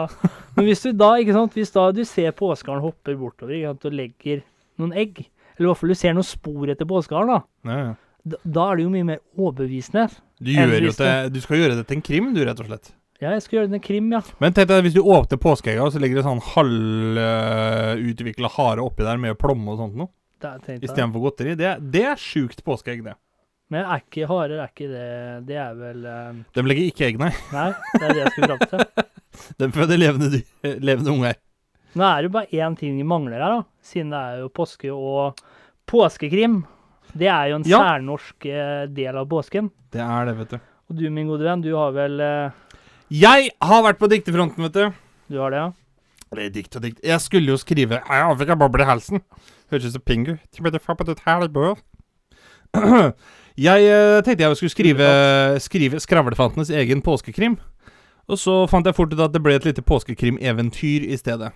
men hvis du da, ikke sant, hvis da du ser påskeharen hopper bortover ikke sant, og legger noen egg, eller i hvert fall du ser noen spor etter påskeharen, da, Ja, ja. da, da er det jo mye mer overbevisende. Du, gjør jo det, du skal gjøre det til en krim, du, rett og slett. Ja, jeg skulle gjøre det med krim, ja. Men tenk deg hvis du åpner påskeegga, så ligger det sånn halvutvikla hare oppi der med plomme og sånt noe, istedenfor godteri. Det, det er sjukt påskeegg, det. Men er ikke harer er ikke det Det er vel eh, De legger ikke egg, nei. Nei, det er det jeg skulle fram til. De føder levende, levende unger. Nå er det jo bare én ting vi mangler her, da. Siden det er jo påske og påskekrim. Det er jo en Ja. særnorsk eh, del av påsken. Det er det, vet du. Og du, min gode venn, du har vel eh, Jeg har vært på diktefronten, vet du. Du har det, ja? Eller dikt og dikt. Jeg skulle jo skrive Jeg fikk en boble i halsen. Høres ut som Pingu. Jeg eh, tenkte jeg skulle skrive, skrive Skravlefantenes egen påskekrim. Og så fant jeg fort ut at det ble et lite påskekrimeventyr i stedet.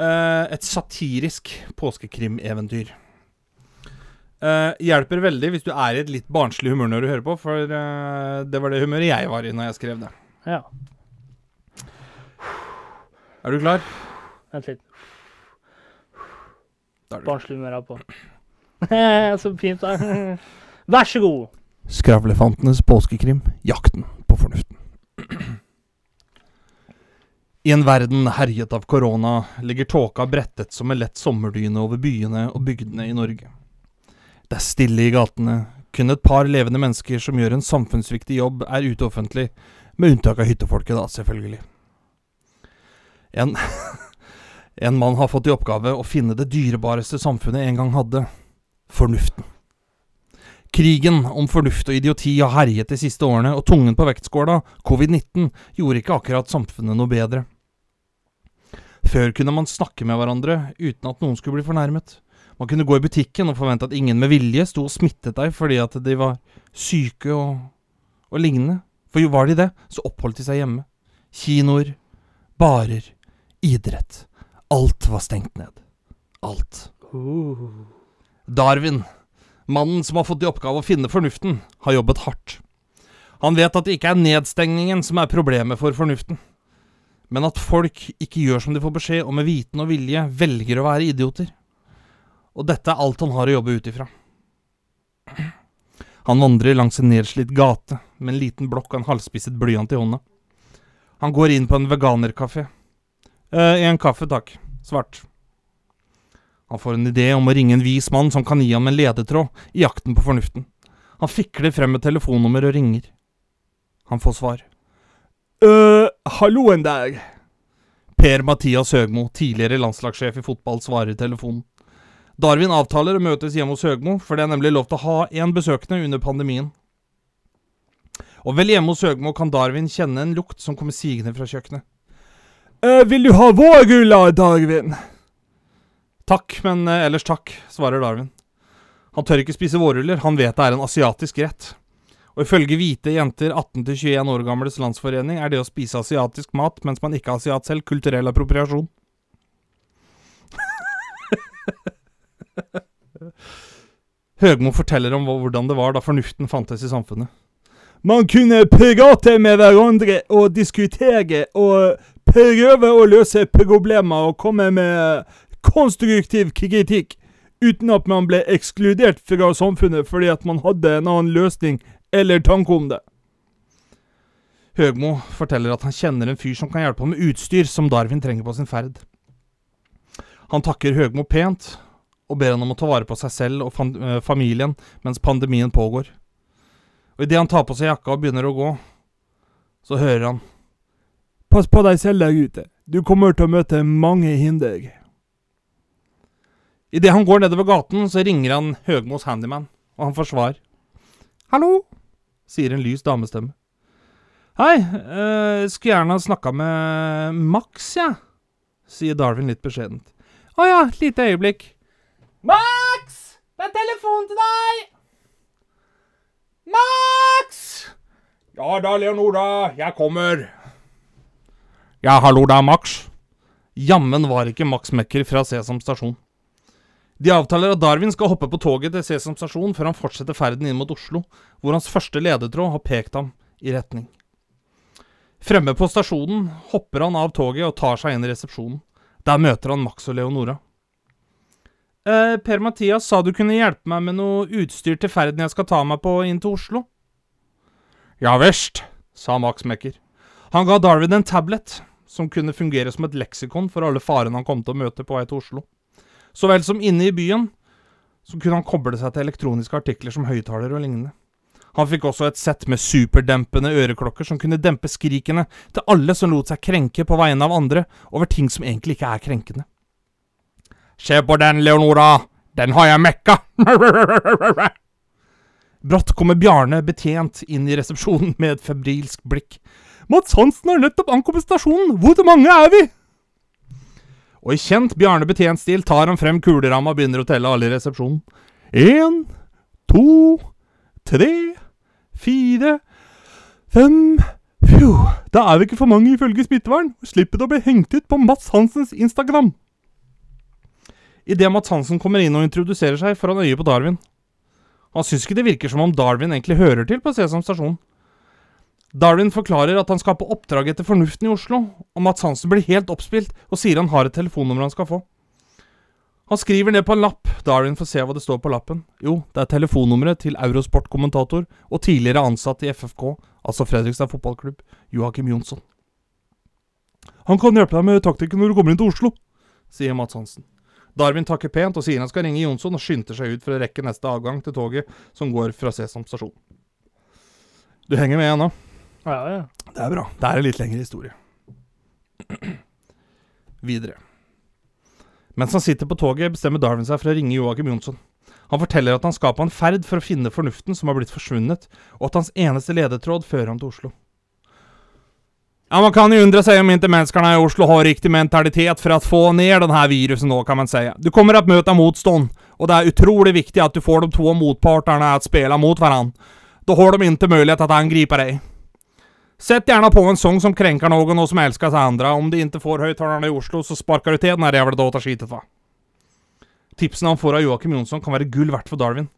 Eh, et satirisk påskekrimeventyr. Uh, hjelper veldig hvis du er i et litt barnslig humør når du hører på, for uh, det var det humøret jeg var i når jeg skrev det. Ja. Er du klar? Vent litt. Barnslig humør er på. Så fint, da. Vær så god. Skravlefantenes påskekrim Jakten på fornuften. I en verden herjet av korona ligger tåka brettet som en lett sommerdyne over byene og bygdene i Norge. Det er stille i gatene. Kun et par levende mennesker som gjør en samfunnsviktig jobb, er ute offentlig, med unntak av hyttefolket, da, selvfølgelig. En, en mann har fått i oppgave å finne det dyrebareste samfunnet en gang hadde fornuften. Krigen om fornuft og idioti har herjet de siste årene, og tungen på vektskåla, covid-19, gjorde ikke akkurat samfunnet noe bedre. Før kunne man snakke med hverandre uten at noen skulle bli fornærmet. Man kunne gå i butikken og forvente at ingen med vilje sto og smittet deg fordi at de var syke og, og lignende. For jo var de det, så oppholdt de seg hjemme. Kinoer, barer, idrett. Alt var stengt ned. Alt. Uh. Darwin, mannen som har fått i oppgave å finne fornuften, har jobbet hardt. Han vet at det ikke er nedstengningen som er problemet for fornuften, men at folk ikke gjør som de får beskjed, og med viten og vilje velger å være idioter. Og dette er alt han har å jobbe ut ifra. Han vandrer langs en nedslitt gate med en liten blokk og en halvspisset blyant i hånda. Han går inn på en veganerkafé. Eh, en kaffe, takk. Svart. Han får en idé om å ringe en vis mann som kan gi ham en ledetråd i jakten på fornuften. Han fikler frem et telefonnummer og ringer. Han får svar. øh, hallo en dag. Per Mathias Høgmo, tidligere landslagssjef i fotball, svarer telefonen. Darwin avtaler å møtes hjemme hos Høgmo, for det er nemlig lov til å ha én besøkende under pandemien. Og vel hjemme hos Høgmo kan Darwin kjenne en lukt som kommer sigende fra kjøkkenet. «Eh, vil du ha vårruller, Darwin? Takk, men eh, ellers takk, svarer Darwin. Han tør ikke spise vårruller, han vet det er en asiatisk rett. Og ifølge Hvite jenter 18-21 år gamles landsforening er det å spise asiatisk mat mens man ikke er asiat selv, kulturell appropriasjon. Høgmo forteller om hvordan det var da fornuften fantes i samfunnet. Man kunne prate med hverandre og diskutere og prøve å løse problemer og komme med konstruktiv kritikk uten at man ble ekskludert fra samfunnet fordi at man hadde en annen løsning eller tanke om det. Høgmo forteller at han kjenner en fyr som kan hjelpe ham med utstyr som Darwin trenger på sin ferd. Han takker Høgmo pent, og ber han om å ta vare på seg selv og eh, familien mens pandemien pågår. Og idet han tar på seg jakka og begynner å gå, så hører han Pass på deg selv der ute, du kommer til å møte mange hinder. Idet han går nedover gaten, så ringer han Høgmos handyman, og han får svar. Hallo? sier en lys damestemme. Hei, eh, skulle gjerne ha snakka med Max, jeg, ja, sier Darwin litt beskjedent. Å ja, lite øyeblikk. Max! Det er telefon til deg! Max! Ja da, Leonora, jeg kommer. Ja, hallo, det er Max. Jammen var ikke Max Mekker fra Sesam stasjon. De avtaler at Darwin skal hoppe på toget til Sesam stasjon før han fortsetter ferden inn mot Oslo, hvor hans første ledetråd har pekt ham i retning. Fremme på stasjonen hopper han av toget og tar seg inn i resepsjonen. Der møter han Max og Leonora. Eh, per Mathias sa du kunne hjelpe meg med noe utstyr til ferden jeg skal ta meg på inn til Oslo, Ja visst, sa Max Mekker. Han ga Darwin en tablet som kunne fungere som et leksikon for alle farene han kom til å møte på vei til Oslo. Så vel som inne i byen, så kunne han koble seg til elektroniske artikler som høyttalere og lignende. Han fikk også et sett med superdempende øreklokker som kunne dempe skrikene til alle som lot seg krenke på vegne av andre over ting som egentlig ikke er krenkende. Se på den, Leonora! Den har jeg mekka! Brått kommer Bjarne betjent inn i resepsjonen med et febrilsk blikk. Mats Hansen har nettopp ankommet stasjonen! Hvor mange er vi? Og i kjent Bjarne betjent-stil tar han frem kuleramma og begynner å telle alle i resepsjonen. Én, to, tre, fire, fem Fjo, da er vi ikke for mange ifølge smittevern. Slipper å bli hengt ut på Mats Hansens Instagram. Idet Mats Hansen kommer inn og introduserer seg, får han øye på Darwin. Han syns ikke det virker som om Darwin egentlig hører til på Sesam stasjon. Darwin forklarer at han skal på oppdrag etter Fornuften i Oslo, og Mats Hansen blir helt oppspilt og sier han har et telefonnummer han skal få. Han skriver ned på en lapp, Darwin får se hva det står på lappen. Jo, det er telefonnummeret til Eurosport-kommentator og tidligere ansatt i FFK, altså Fredrikstad fotballklubb, Joakim Jonsson. Han kan hjelpe deg med taktikken når du kommer inn til Oslo, sier Mats Hansen. Darwin takker pent og sier han skal ringe Jonsson, og skynder seg ut for å rekke neste avgang til toget som går fra Sesam stasjon. Du henger med ennå? Ja, ja. Det er bra. Det er en litt lengre historie. Videre. Mens han sitter på toget, bestemmer Darwin seg for å ringe Joakim Jonsson. Han forteller at han skal på en ferd for å finne fornuften som har blitt forsvunnet, og at hans eneste ledetråd fører ham til Oslo. Ja, Man kan ju undra sig om inte människorna i Oslo har riktig mentalitet för att få ner den här virusen då, kan man säga. Du kommer att möta motstånd, och det är otroligt viktigt att du får de två motparterna att spela mot varandra. Då har de inte möjlighet att angripa dig. Sätt gärna på en sång som kränker någon och som älskas andra. Om du inte får högtalarna i Oslo, så sparkar du till den här jävla dataskitet, va? Tipsene han får av Joakim Jonsson kan være gull verdt for Darwin.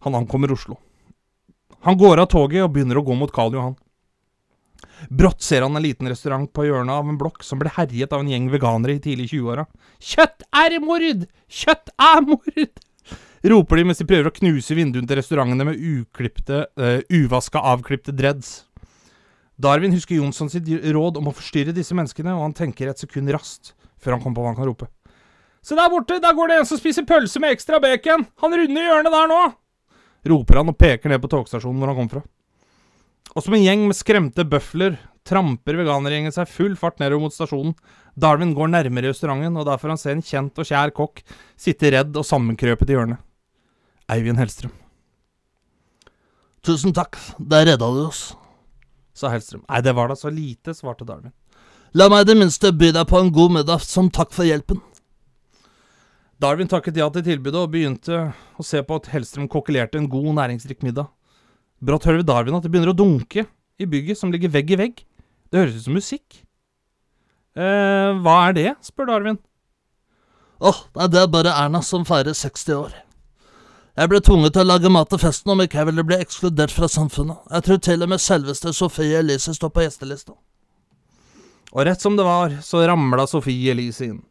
Han ankommer Oslo. Han går av toget og begynner å gå mot Karl Johan. Brått ser han en liten restaurant på hjørnet av en blokk som ble herjet av en gjeng veganere i tidlig 20-åra. Kjøtt er mord! Kjøtt er mord! roper de mens de prøver å knuse vinduene til restaurantene med uklipte, uh, uvaska, avklipte dreads. Darwin husker Jonsson sitt råd om å forstyrre disse menneskene, og han tenker et sekund raskt før han kommer på hva han kan rope. Se der borte, der går det en som spiser pølse med ekstra bacon! Han runder hjørnet der nå! roper han og peker ned på togstasjonen hvor han kom fra. Og som en gjeng med skremte bøfler tramper veganergjengen seg full fart nedover mot stasjonen. Darwin går nærmere restauranten, og der får han se en kjent og kjær kokk sitte redd og sammenkrøpet i hjørnet. Eivind Hellstrøm. Tusen takk, der redda du oss. sa Hellstrøm. Nei, det var da så lite, svarte Darwin. La meg i det minste by deg på en god middag som takk for hjelpen. Darwin takket ja til tilbudet og begynte å se på at Hellstrøm kokkelerte en god, næringsrik middag. Brått hører vi Darwin at det begynner å dunke i bygget som ligger vegg i vegg. Det høres ut som musikk. eh, hva er det? spør Darwin. Åh, nei, det er bare Erna som feirer 60 år. Jeg ble tvunget til å lage mat til festen om ikke jeg ville bli ekskludert fra samfunnet. Jeg tror til og med selveste Sofie Elise står på gjestelista. Og rett som det var, så ramla Sofie Elise inn.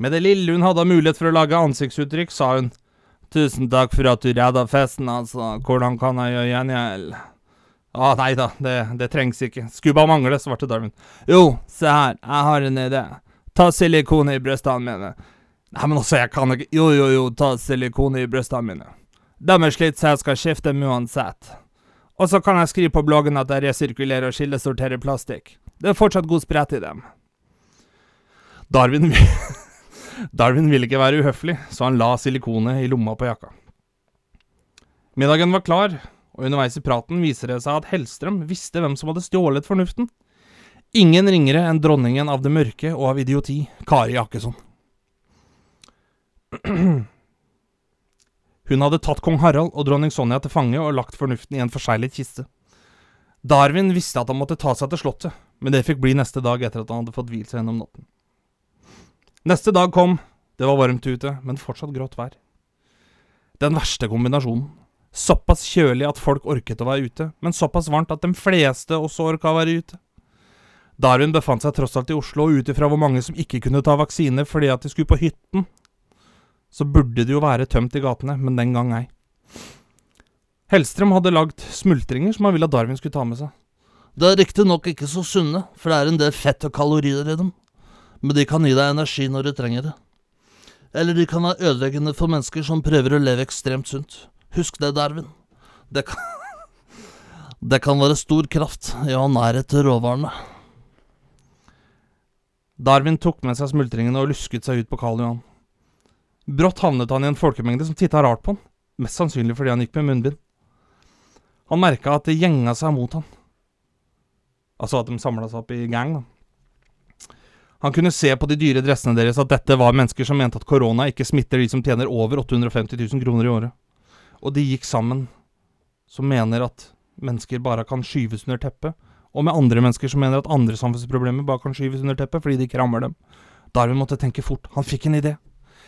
Med det lille hun hadde av mulighet for å lage ansiktsuttrykk, sa hun Tusen takk for at du redda festen, altså. Hvordan kan jeg gjøre gjengjeld? Å, nei da, det, det trengs ikke. Skulle bare mangle, svarte Darwin. Jo, se her, jeg har en idé. Ta silikone i brystene mine. Nei, men altså, jeg kan ikke Jo, jo, jo, ta silikone i brystene mine. De er slitt, så jeg skal skifte dem uansett. Og så kan jeg skrive på bloggen at jeg resirkulerer og skillesorterer plastikk. Det er fortsatt god sprett i dem. Darwin Darwin ville ikke være uhøflig, så han la silikonet i lomma på jakka. Middagen var klar, og underveis i praten viser det seg at Hellstrøm visste hvem som hadde stjålet fornuften. Ingen ringere enn dronningen av det mørke og av idioti, Kari Jakkesson. Hun hadde tatt kong Harald og dronning Sonja til fange og lagt fornuften i en forseglet kiste. Darwin visste at han måtte ta seg til slottet, men det fikk bli neste dag etter at han hadde fått hvilt seg gjennom natten. Neste dag kom, det var varmt ute, men fortsatt grått vær. Den verste kombinasjonen. Såpass kjølig at folk orket å være ute, men såpass varmt at de fleste også orka å være ute. Darwin befant seg tross alt i Oslo, og ut ifra hvor mange som ikke kunne ta vaksine fordi at de skulle på hytten, så burde det jo være tømt i gatene, men den gang ei. Hellstrøm hadde lagd smultringer som han ville at Darwin skulle ta med seg. Det er riktignok ikke så sunne, for det er en del fett og kalorier i dem, men de kan gi deg energi når du trenger det. Eller de kan være ødeleggende for mennesker som prøver å leve ekstremt sunt. Husk det, Darwin. Det kan, det kan være stor kraft i å ha nærhet til råvarene. Darwin tok med seg smultringene og lusket seg ut på Karl Johan. Brått havnet han i en folkemengde som titta rart på han, mest sannsynlig fordi han gikk med munnbind. Han merka at det gjenga seg mot han. Altså at de samla seg opp i gang, da. Han kunne se på de dyre dressene deres at dette var mennesker som mente at korona ikke smitter de som tjener over 850 000 kroner i året. Og de gikk sammen, som mener at mennesker bare kan skyves under teppet, og med andre mennesker som mener at andre samfunnsproblemer bare kan skyves under teppet fordi de ikke rammer dem. Darwin måtte tenke fort. Han fikk en idé.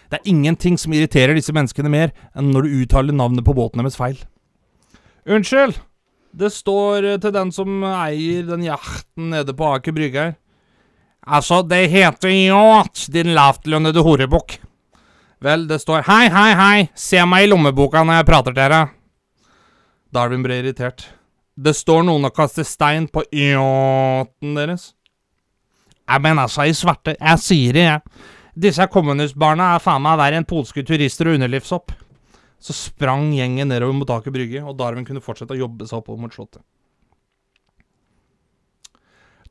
Det er ingenting som irriterer disse menneskene mer enn når du uttaler navnet på båten deres feil. Unnskyld! Det står til den som eier den yachten nede på Aker Brygge her. Altså, det heter yacht, din lavtlønnede horebukk. Vel, det står hei, hei, hei, se meg i lommeboka når jeg prater til dere. Darwin ble irritert. Det står noen og kaster stein på yachten deres. Jeg mener altså, i svarte, jeg sier det, jeg. Disse kommunistbarna er faen meg verre enn polske turister og underlivshopp. Så sprang gjengen nedover mot Aker Brygge, og Darwin kunne fortsette å jobbe seg oppover mot slottet.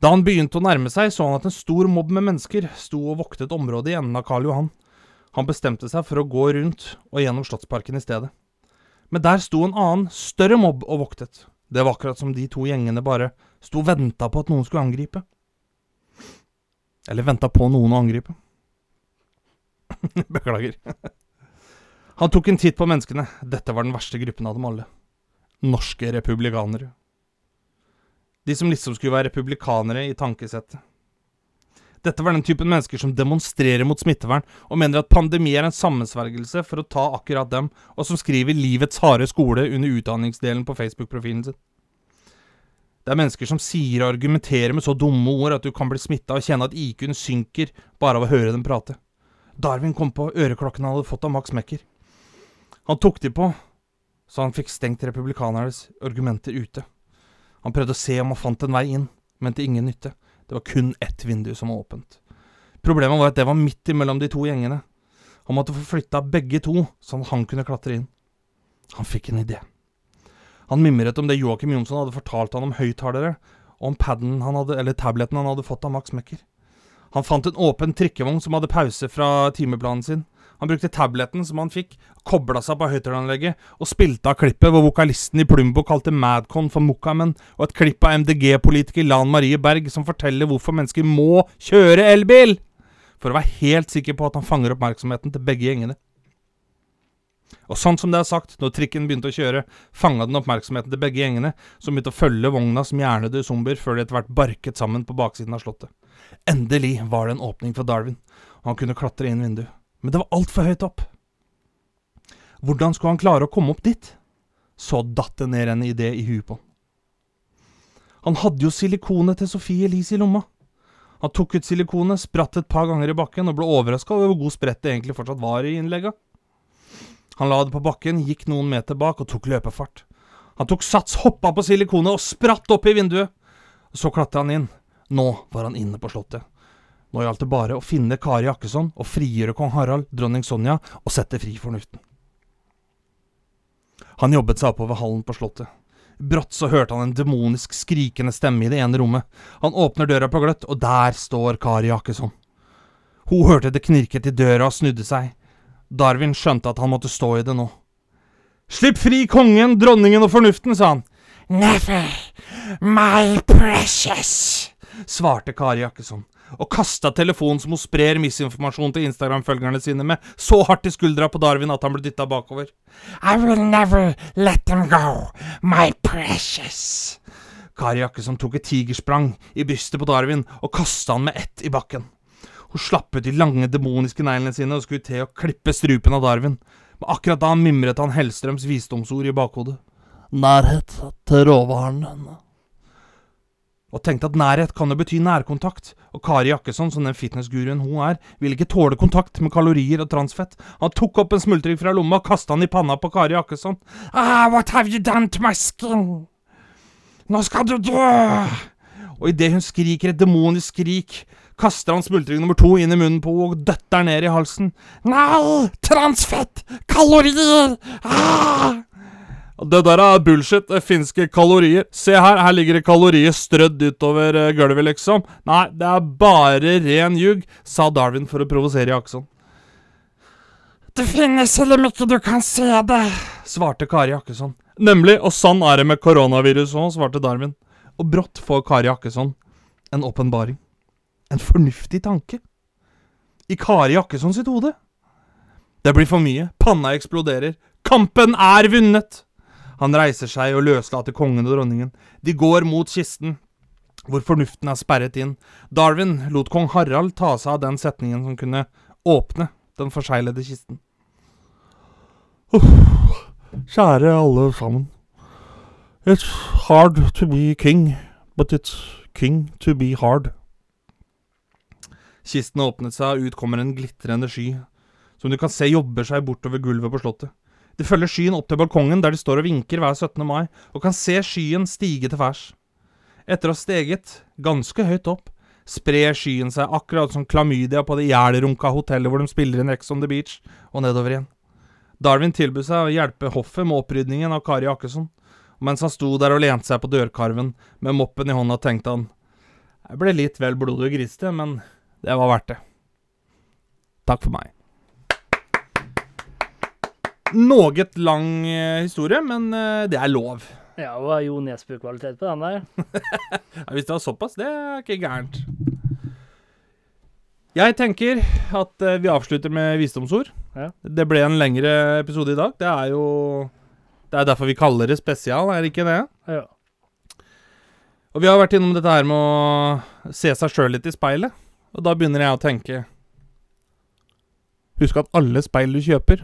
Da han begynte å nærme seg, så han at en stor mobb med mennesker sto og voktet området i enden av Karl Johan. Han bestemte seg for å gå rundt og gjennom Slottsparken i stedet. Men der sto en annen, større mobb og voktet. Det var akkurat som de to gjengene bare sto og venta på at noen skulle angripe. Eller venta på noen å angripe. Beklager. Han tok en titt på menneskene. Dette var den verste gruppen av dem alle. Norske republikanere. De som liksom skulle være republikanere i tankesettet. Dette var den typen mennesker som demonstrerer mot smittevern, og mener at pandemi er en sammensvergelse for å ta akkurat dem, og som skriver 'Livets harde skole' under utdanningsdelen på Facebook-profilen sin. Det er mennesker som sier og argumenterer med så dumme ord at du kan bli smitta og kjenne at IQ-en synker bare av å høre dem prate. Darwin kom på øreklokkene han hadde fått av Max Mekker. Han tok de på, så han fikk stengt republikanernes argumenter ute. Han prøvde å se om han fant en vei inn, men til ingen nytte. Det var kun ett vindu som var åpent. Problemet var at det var midt imellom de to gjengene. Han måtte få flytta begge to, sånn at han kunne klatre inn. Han fikk en idé. Han mimret om det Joakim Jonsson hadde fortalt han om høyttalere, og om padden han hadde, eller tableten han hadde fått av Max Mekker. Han fant en åpen trikkevogn som hadde pause fra timeplanen sin. Han brukte tableten som han fikk, kobla seg på høyttaleranlegget og spilte av klippet hvor vokalisten i Plumbo kalte Madcon for Mokkamen, og et klipp av MDG-politiker Lan Marie Berg som forteller hvorfor mennesker må kjøre elbil! For å være helt sikker på at han fanger oppmerksomheten til begge gjengene. Og sånn som det er sagt, når trikken begynte å kjøre, fanga den oppmerksomheten til begge gjengene, som begynte å følge vogna som hjernede zombier før de etter hvert barket sammen på baksiden av slottet. Endelig var det en åpning for Darwin, og han kunne klatre inn vinduet. Men det var altfor høyt opp. Hvordan skulle han klare å komme opp dit? Så datt det ned en idé i huet på han. Han hadde jo silikonet til Sophie Elise i lomma. Han tok ut silikonet, spratt et par ganger i bakken og ble overraska over hvor god sprett det egentlig fortsatt var i innlegga. Han la det på bakken, gikk noen meter bak og tok løpefart. Han tok sats, hoppa på silikonet og spratt opp i vinduet. Så klatra han inn. Nå var han inne på slottet. Nå gjaldt det bare å finne Kari Jakkesson og frigjøre kong Harald, dronning Sonja og sette fri fornuften. Han jobbet seg oppover hallen på slottet. Brått så hørte han en demonisk skrikende stemme i det ene rommet. Han åpner døra på gløtt, og der står Kari Jakkesson. Hun hørte det knirket i døra og snudde seg. Darwin skjønte at han måtte stå i det nå. Slipp fri kongen, dronningen og fornuften, sa han. Never, my precious, svarte Kari Jakkesson, og kasta telefonen som hun sprer misinformasjon til Instagram-følgerne sine med, så hardt i skuldra på Darwin at han ble dytta bakover. I will never let them go, my precious. Kari Jakkesson tok et tigersprang i brystet på Darwin og kasta han med ett i bakken. Hun slapp ut de lange, demoniske neglene sine og skulle til å klippe strupen av Darwin, men akkurat da mimret han Hellstrøms visdomsord i bakhodet. Nærhet til råvarene. Og tenkte at nærhet kan jo bety nærkontakt, og Kari Jakkesson, som den fitnessguruen hun er, ville ikke tåle kontakt med kalorier og transfett. Han tok opp en smultring fra lomma og kasta den i panna på Kari Jakkesson. Ah, what have you done to my skin? Nå skal du dø! Og idet hun skriker et demonisk skrik, kaster han smultring nummer to inn i munnen på henne og døtter ned i halsen. Nei! Transfett! Kalorier! Ah! Det der er bullshit. Det fins ikke kalorier. Se her, her ligger det kalorier strødd utover eh, gulvet, liksom. Nei, det er bare ren ljug, sa Darwin for å provosere Jackson. Det finnes selv om ikke du kan se det, svarte Kari Jakkesson. Nemlig, og sånn er det med koronavirus òg, svarte Darwin. Og brått får Kari Jakkesson en åpenbaring. En fornuftig tanke. I Kari Jakkesson sitt hode. Det blir for mye. Panna eksploderer. Kampen er vunnet! Han reiser seg og løslater kongen og dronningen. De går mot kisten, hvor fornuften er sperret inn. Darwin lot kong Harald ta seg av den setningen som kunne åpne den forseglede kisten. Uff, kjære alle sammen. It's hard to be king, but it's king to be hard. Kisten åpnet seg, og ut kommer en glitrende sky, som du kan se jobber seg bortover gulvet på slottet. De følger skyen opp til balkongen, der de står og vinker hver 17. mai, og kan se skyen stige til værs. Etter å ha steget ganske høyt opp, sprer skyen seg akkurat som klamydia på det jælrunka hotellet hvor de spiller inn Ex on the Beach, og nedover igjen. Darwin tilbød seg å hjelpe hoffet med opprydningen av Kari Akkesson, Og mens han sto der og lente seg på dørkarven med moppen i hånda, tenkte han Jeg ble litt vel blodig og grisete, men det var verdt det. Takk for meg. Noget lang eh, historie, men eh, det er lov. Ja, det var Jo Nesbø-kvalitet på den der. Ja, hvis det var såpass, det er ikke gærent. Jeg tenker at eh, vi avslutter med visdomsord. Ja. Det ble en lengre episode i dag. Det er jo Det er derfor vi kaller det spesial, er det ikke det? Ja. Og vi har vært innom dette her med å se seg sjøl litt i speilet. Og da begynner jeg å tenke Husk at alle speil du kjøper,